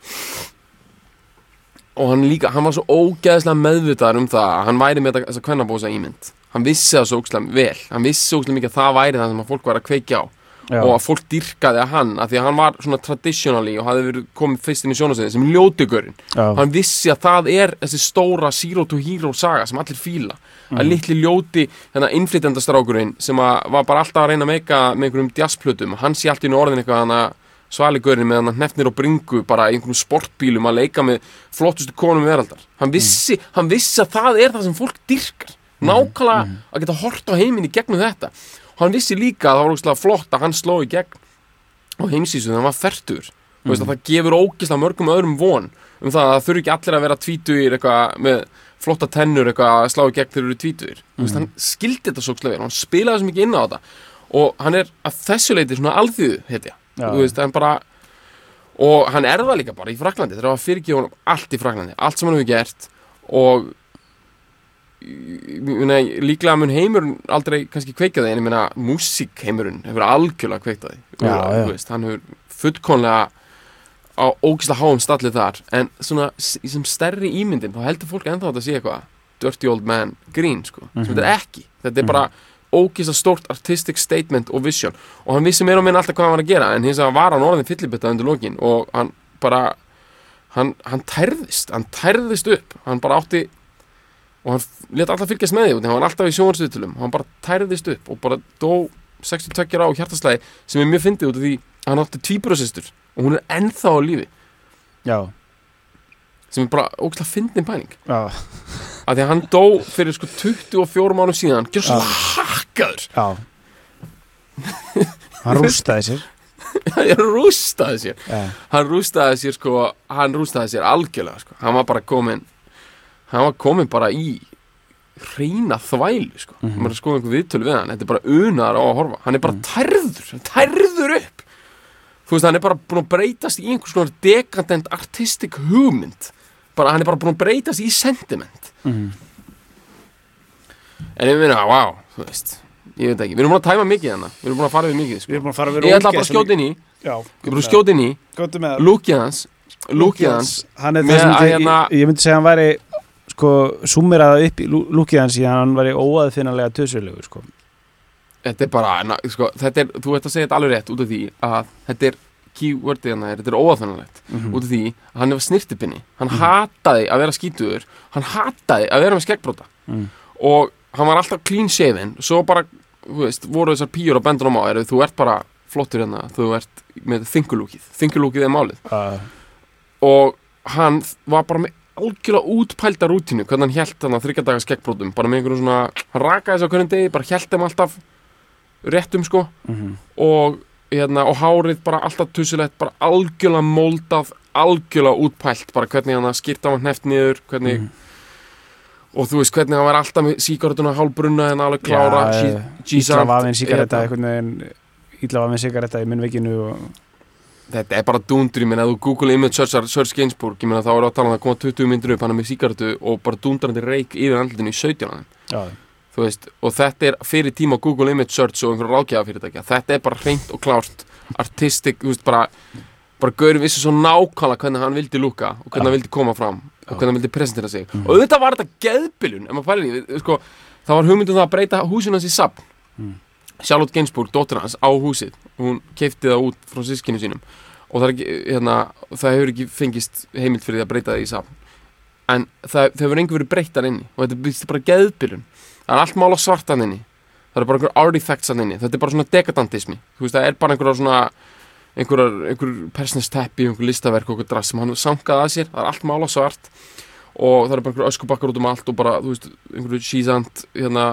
og hann líka, hann var svo ógeðslega meðvitaður um það að hann væri með þessa kvennabósa ímynd. Hann vissi það svo ógeðslega vel. Hann vissi svo ógeðslega mikið að það væri það sem að fólk var að kveikja á já. og að fólk dyrkaði að hann að því að hann var svona traditionally og hafði verið komið fyrst inn í sjónasæði sem ljótugurinn. Hann vissi að það er þessi stóra zero to hero saga sem allir fíla. Að litli ljóti þennan innflytjandastrákurinn sem að var bara alltaf að reyna að meika með einhverjum jazzplutum hann sé allt í einu orðin eitthvað hann að svaligurinn með hann hnefnir og bringu bara í einhverjum sportbílum að leika með flottustu konum veraldar. Hann vissi, hann vissi að það er það sem fólk dyrkar nákvæmlega að geta hort á heiminn í gegnum þetta hann vissi líka að það var ógeðslega flott að hann sló í gegn á heimsísu þegar hann var fertur mm. veist, að það gefur ógislega mörgum öðrum von um það að það þurfi ekki allir að vera eitthvað með flotta tennur eitthvað að slá í gegn þegar þeir eru tvítugir. Mm. veist, hann skildi þetta svo vel, hann spilaði svo mikið inn á þetta. Og hann er að þessu leiti svona alþýðu heitja, þú veist, hann bara og hann er það líka bara í Fraklandi þegar það fyrirgefa honum allt í Fraklandi allt sem hann hefur gert. Og meina, líklega mun heimurinn aldrei kannski kveikja það en ég meina músíkheimurinn hefur algjörlega já. Veist, hann hefur fullkonlega á ógislega háum stallið þar. En svona í sem stærri ímyndin þá heldur fólk ennþá að þetta sé eitthvað dirty old man grín sko. Sem þetta er ekki, þetta er bara ógislega stórt artistic statement og vision. Og hann vissi meira og minna alltaf hvað hann var að gera en hins vegar var hann orðin fyllibetta undir lokin og hann bara hann, hann tærðist, hann tærðist upp. Hann bara átti og hann let alltaf fylgjast með því út, hann var alltaf í sjónvarsviðtölum og hann bara tærðist upp og bara dó 62 ára á hjartaslæði sem er mjög fyndið út af því að hann átti tvíburasistur og hún er ennþá á lífi. Já, sem er bara ógæslega fyndin pæling. Já. að því að hann dó fyrir sko 24 mánu síðan. Gjör svo hakkaður Já. Hann rústaði sér. Hann rústaði sér. Já, hann rústaði sér sko hann rústaði sér algjörlega sko. Hann var bara komin hann var komin bara í reyna þvælu sko. Mm -hmm. maður er sko einhver viðtölu við hann. Þetta er bara unaðar á að horfa. Hann er bara tærður, hann tærður upp. Þú veist hann er bara búin að breytast í einhvers konar dekadent artistic hugmynd. Bara hann er bara búin að breytast í sentiment. Mhm. en ég meina, wow, þú veist. Ég veit ekki, við erum búin að tæma mikið hann við erum búin að fara við mikið Við sko. vera ég ætla bara að skjóta inn í. Já, ég bara skjóta inn í lúkið hans lúkið hans Hann er það sem hérna- ég, ég myndi segja hann væri sko, súmeraða upp í lú- lúkið hans í að hann væri óaðfinnanlega tösulegur sko. þetta er bara, na, sko, þetta er, þú ert að segja þetta alveg rétt út af því að þetta er keywordið hann er, þetta er óaþannalegt Mhm. út af því að hann var snirtipinni hann hataði að vera skítuður hann hataði að vera með skeggbróta Mm. og hann var alltaf clean shaven. Svo bara, þú veist, voru þessar pýjur á bendunum á, er, þú ert bara flottur hérna, þú ert með þingulúkið þingulúkið er málið. Uh, og hann var bara með algjörlega útpælda rútínu hvernig hann hjælt hann að þryggjadaga skeggbrótum bara með einhverjum svona, hann rakaði þessu á hvernig degi bara hjælt þeim alltaf réttum sko mm og, hérna, og hárið bara alltaf tussulegt bara algjörlega móldað algjörlega útpælt bara hvernig hann skýrt á hann hneft niður hvernig, Mhm. og þú veist hvernig hann var alltaf með síkartuna hálbrunna en alveg klára Já, sí- Ítla G-Sand, vafinn sigaretta hérna. einhvern veginn Ítla vafinn sigaretta í munnvikinu og þetta er bara dúndur, ég meina þú Google image searchar Serge Gainsbourg, ég meina þá er á að koma 20 myndir upp, hann með síkartu og bara dúndrandi reik yfir andlutinu í 17 af þeim. Já, þú veist, og þetta er fyrir tíma Google Image Search og einhverju ráðgjafa fyrirtækja þetta er bara hreint og klárt artistic, þú veist, bara bara Gaurin vissi svo nákvæmlega hvernig hann vildi lúka og hvernig hann vildi koma fram og hvernig hann vildi presentera sig. Og auðvitað var þetta geðbilun ef maður við- sko, það var hugmyndum það að breyta húsinu hans í sapn Charlotte Gainsbourg, dóttir hans, á húsið. Hún keipti það út frá sískinu sínum. Og það, ekki, hérna, það hefur ekki fengist heimild fyrir því að breyta það í sapn en það, það hefur engur verið breyttar inni. Og þetta er bara geðbilun. Það er allt mála svartan inni. Það er bara einhver artifacts inni. Þetta er bara svona dekadantismi þú veist það er bara einhverjar svona einhverjar, einhver persnesteppi, einhver listaverk og einhver drass sem hann sankaði að sér. Það er allt mála svart og það er bara einhverju öskubakkar út um allt og bara, þú veist, einhverju sísand hérna,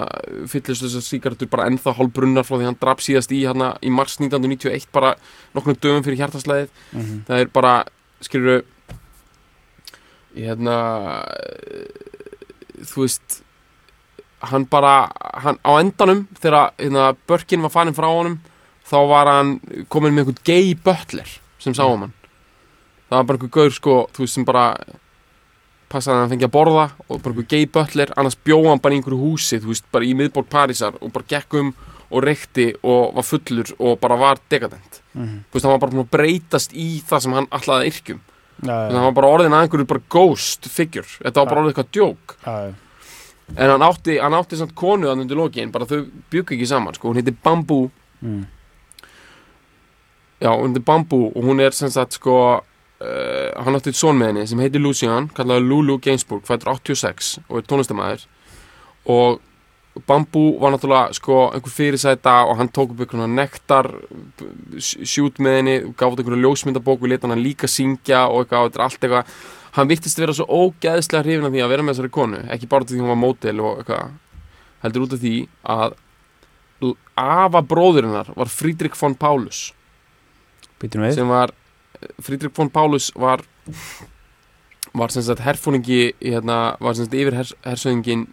fyllist þessar síkartur bara ennþá hálbrunnar frá því hann draf síðast í hérna í mars 1991 bara nokkrum dögum fyrir hjartaslæðið. Mhm. það er bara, skilur hérna þú veist hann bara, hann, á endanum þegar hérna, Börkin var farin frá honum þá var hann komin með einhvern gay butler sem sá um hann. Það var bara einhver gaur sko, þú veist sem bara passaði að hann fengi að borða og bara einhver gay butler, annars bjóð hann bara í einhverju húsi, þú veist, bara í miðborg Parísar og bara gekk um og reykti og var fullur og bara var dekadent. Mhm. þú veist, hann var bara að breytast í það sem hann ætlaði að yrkjum. Þannig að hann var bara orðin að einhverju bara ghost figure. Þetta var bara orðið eitthvað djók en hann átti, hann átti samt konu þannig undir lokin, bara þau byggu ekki saman sko, hún heiti Bamboo. Mm. já, hún heiti Bamboo og hún er sem sagt sko uh, hann átti són með henni sem heitir Lucian kallaði Lulu Gainsbourg, fættur 86 og er tónlistamæður og Bamboo var náttúrulega sko einhver fyrirsæta og hann tók upp einhvern nektar sjút með henni, gaf út einhverju ljósmyndabók og leta hann líka syngja og eitthvað, þetta er allt eitthvað. Hann virtist vera svo ógeðslega hrifin af því að vera með þessari konu, ekki bara af því hún var mótel og eitthvað, heldur út af því að afa bróðurinnar var Friedrich von við. Sem var Friedrich von Paulus var var sem sagt herfóringi hérna, var sem sagt yfir hers, hersöðingin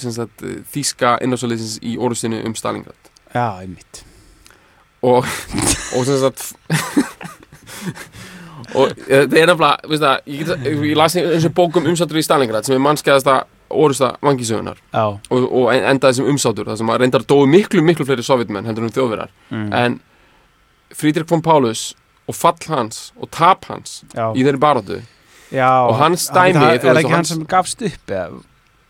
sem sagt þýska innásaliðsins í orustinu um Stalingrad. Já, einmitt. Og, og sem sagt og eh, það er nefnilega veist það, ég, ég las eins og bókum umsáttur í Stalingrad sem er mannskæðasta orusta vangisögunar og, og en- endaði sem umsátur það sem að reyndar dói miklu miklu fleiri sovjetmenn heldur en þjóðverjar. Mm. en Friedrich von Paulus og fall hans og tap hans já, í þeirri já og hans dæmi, þú Er ekki hann hans- sem gafst upp eða,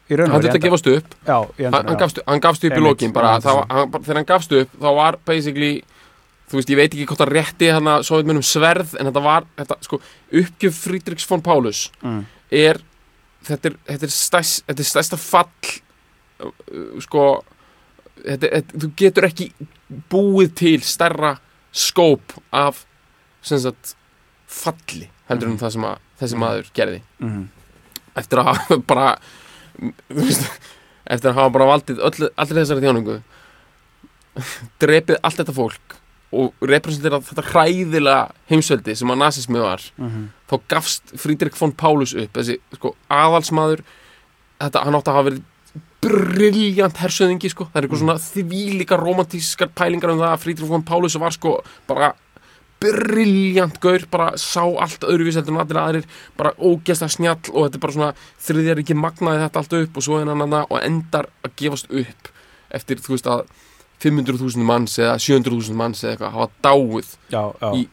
hann þurfti að gefast upp. Enda- Já, í hann, hann, gafst, hann gafst upp í hann, bara, þegar hann gafst upp þá var basically þú veist, ég veit ekki hvort það rétti hann að sovjetmennum sverð en þetta var, þetta, sko, uppgjöf Friedrichs von Paulus mm. er þetta er, þetta er, stæs, þetta er stærsta fall uh, sko þetta, þetta, þú getur ekki búið til stærra skóp af sem sagt falli heldur en það sem að þessi maður gerði. Mm. eftir að hafa bara veist, eftir að hafa bara valdið öll, allir þessari þjóningu drepið allt þetta fólk og representera þetta hræðilega heimsveldi sem að nazismi var Mhm. þá gafst Friedrich von Paulus upp. Þessi sko, aðalsmaður þetta, hann átti að hafa verið briljant hersöðingi sko, það er eitthvað svona þvílíka romantískar pælingar um það að Friedrich von Paulus var sko bara briljant gaur, bara sá allt öðruvís heldur en allir aðrir, bara ógeðslega snjall og þetta er bara svona þriðjar ekki magnaði þetta allt upp og svo hann annað og endar að gefast upp eftir þú veist að 500.000 manns eða 700.000 manns eða eitthvað hafa dáið Já, já. í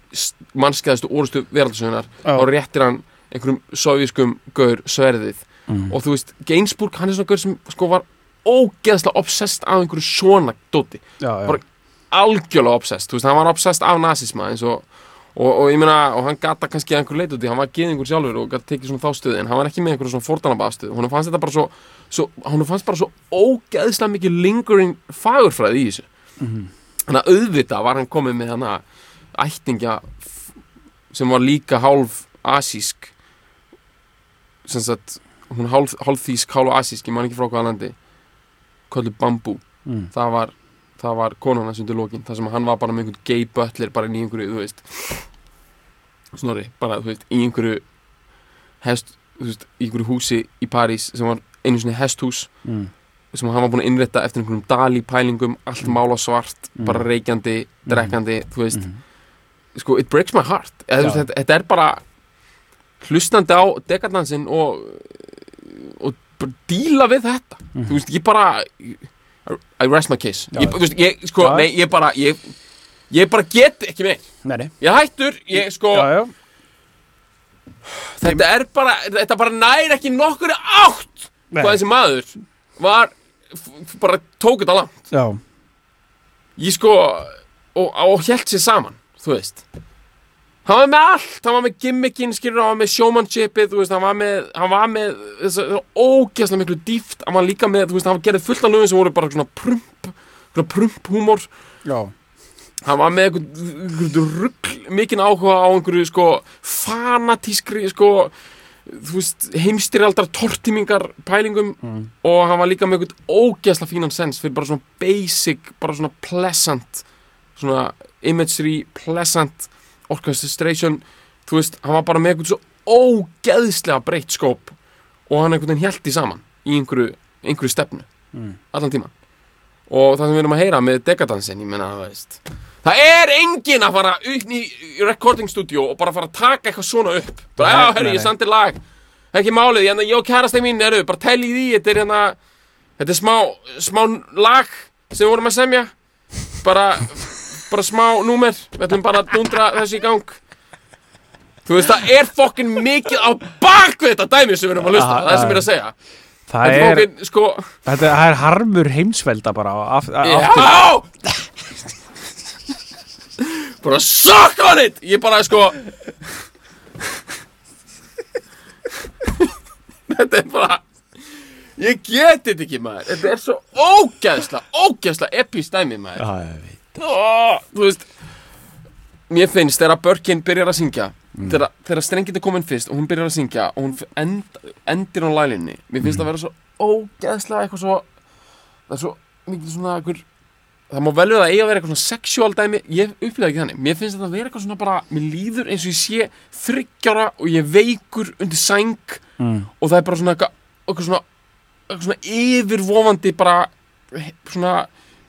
mannskæðastu orustu veraldsögunar Já. og réttir hann einhverjum sovískum gaur sverðið Mm. og þú veist, Gainsbourg, hann er svona gaur sem sko var ógeðslega obsessed af einhverju svona dóti, já, já. bara- algjörlega obsessed, þú veist, hann var obsessed af nazisma eins og, og, og ég meina og hann gata kannski að einhverju leit út í, hann var geðingur sjálfur og gata tekið svona þá stöðu, en hann var ekki með einhverju svona fórtanabastöðu, hún fannst þetta bara svo, svo hún fannst bara svo ógeðslega mikið lingering fagurfræði í þessu Mhm. þannig að auðvitað var hann komið með hann að ættingja sem var líka hálf asísk sem sagt hún hálf, hálf þýsk, hálf asísk ég man ekki frá hvaða landi köllu bambú Mm. það var, það var konan hans undir lokin það sem hann var bara með einhvern gay butler bara í einhverju, þú veist snorri, bara, þú veist, í einhverju hest, þú veist, í einhverju húsi í París sem var einu sinni hesthús Mm. sem hann var búin að innrétta eftir einhverjum dali pælingum, allt mála svart Mm. bara reykjandi, drekkandi þú veist, Mhm. sko, it breaks my heart þú veist, þetta, þetta er bara hlustandi á dekadansin og og díla við þetta Mhm. þú veist, ég bara I rest my case Já. ég, veist, ég, sko, Já. nei, ég bara ég, ég bara get ekki meir Nei, nei. ég hættur, ég, sko Já, já. þetta er bara, þetta bara nær ekki nokkur átt hvað þessi maður var bara tók þetta langt Já. ég sko og, og held sér saman, þú veist hann var með allt. Hann var með gimmickin, skilur, hann var með showmanshipið veist, hann var með, hann var með þess að ógeðslega miklu dýft. Hann var líka með, þú veist, hann gerði fullt af lögum sem voru bara svona prump, svona prump húmor. Já. hann var með mikinn áhuga á einhverju sko fanatískri sko heimstyrjaldar tortímingar pælingum. Mm. og hann var líka með einhvern ógeðslega fínan sens fyrir bara svona basic, bara svona pleasant svona imagery, pleasant orchestration, þú veist hann var bara með einhvern svo ógeðslega breytt skóp og hann einhvern veginn held í saman í einhverju, einhverju stefnu Mm. allan tíman og það sem við erum að heyra með degadansin ég menna það veist það er enginn að fara upp í recording studio og bara fara að taka eitthvað svona upp. Nei, já, herri, nei, ég sandi lag. Ekki málið, hérna, ég og kærasteg mín eru bara tell í þetta er hérna þetta er smá, smá lag sem við vorum að semja. Bara, bara smá númer. Við ætlum bara að dundra þessu í gang. Þú veist, það er fokkin mikið á bakvið þetta dæmi sem við erum að hlusta, Aha, það er sem já. ég er að segja. Það er, fokkin, sko þetta er harmur heimsvelda bara á- Já! Bara suck on it! Ég bara sko Þetta er bara Ég get þetta ekki maður. Þetta er svo ógeðsla Ógeðsla epist dæmi maður. Já, ég veit. Þú veist Mér finnst þegar Birkin byrjar að syngja Þegar, þegar strengið er komin fyrst og hún byrjar að syngja og hún end, endir á lælinni Mér finnst það að vera svo ógeðslega eitthvað svo Það er svo mikið svona einhver Það má vel við að eiga að vera eitthvað svona sexual dæmi Ég upplega ekki þannig. Mér finnst þetta að vera eitthvað svona bara Mér líður eins og ég sé þryggjára og ég veikur undir sæng Mm. og það er bara svona eitthvað, eitthvað svona, eitthvað svona yfirvofandi bara svona,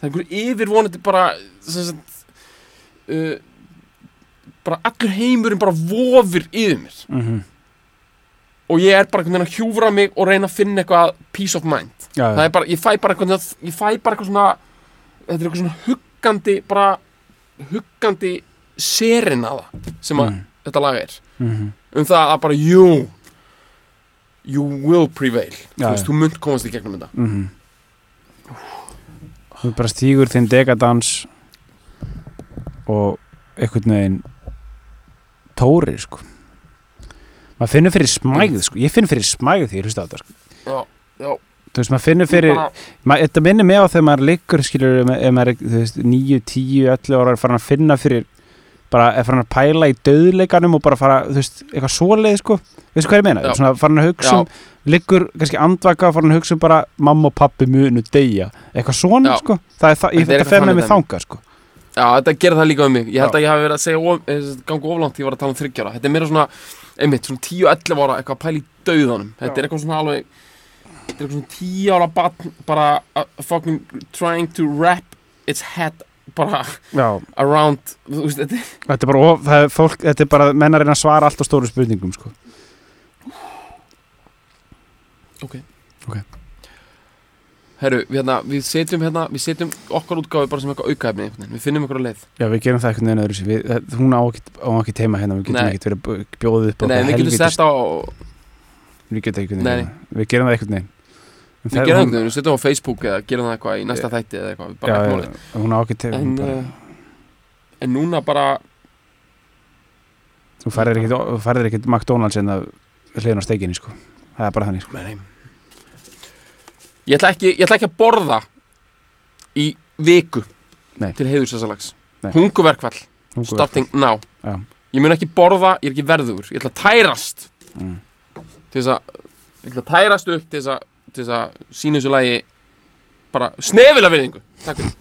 það er einhver yfirvonandi bara sagt, uh, bara allur heimurinn bara vofir yfir mér Mhm. og ég er bara einhvern veginn að hjúfra mig og reyna að finna eitthvað peace of mind Já, það er bara, ég fæ bara eitthvað ég fæ bara eitthvað svona þetta er eitthvað svona huggandi bara huggandi serenaða sem að Mm. þetta lag er Mhm. um það að bara, jú you will prevail Já, þú veist, þú munt komast í gegnum þetta Mhm. Þú bara stígur þinn degadans og einhvern veginn tóri, sko. Maður finnur fyrir smæð, sko. Ég finn fyrir smæð því ég hlusta á þetta, sko. já, já, Þú veist, maður finnur fyrir, þetta minnir mig á þegar maður liggur skilur ef maður er þú veist, 9, 10, 11 ára farin að finna fyrir bara er farin að pæla í döðleikanum og bara fara, þú veist, eitthvað svoleið sko, veistu hvað ég meina, svona farin að hugsa um liggur kannski andvaka farin að hugsa um bara mamma og pappi munu deyja. Eitthvað svona Já. sko. Það er það, ég Þetta er fer með mig þanga sko. Já, þetta gerir það líka um mig. Ég held Já. að ég hafi verið að segja of, eh, ganga oflangt Ég var að tala um þryggjára Þetta er meira svona, einmitt, svona 10-11 ára Eitthvað að pæla í dauðanum. Þetta er eitthvað svona alveg Þetta er eitthvað svona 10 ára barn Bara uh, fucking trying to wrap its head Bara já, around veist, þetta þetta er bara, of, það er fólk, þetta er bara menn að svara allt á stóru spurningum sko. Herru, við, hérna, við setjum hérna Við setjum okkar útgáfi bara sem eitthvað aukaefni. Við finnum okkur að leið. Já, við gerum það eitthvað neina öðru við, það- hún á ekki, teima hérna, við getum ekkert verið að bjóðið upp Nei, eitthvað við getum sett á við getum ekki Nei, neina, við gerum það eitthvað neina Við gerum það einhvern veginn, við setjum á Facebook eða gerum það eitthvað í næsta þætti eða eitthvað, já, bara ekki já, málið. hún á ekki teima En, uh, en núna bara, þú færðir ekkert, þú færðir ekkert McDonalds en að hliðin á steikinni sko það er bara þannig sko nei, nei. Ég ætla ekki, ég ætla ekki að borða í viku Nei. til heiðurs þessa lags. Nei. Hunguverkvall, Hungur- starting now. Já. Ég mun ekki borða, ég er ekki verður, ég ætla að tærast Mm. til þess að, ég ætla að tærast upp til þess að, til þess að sína þessu lagi bara snefila virðingu. Takk fyrir.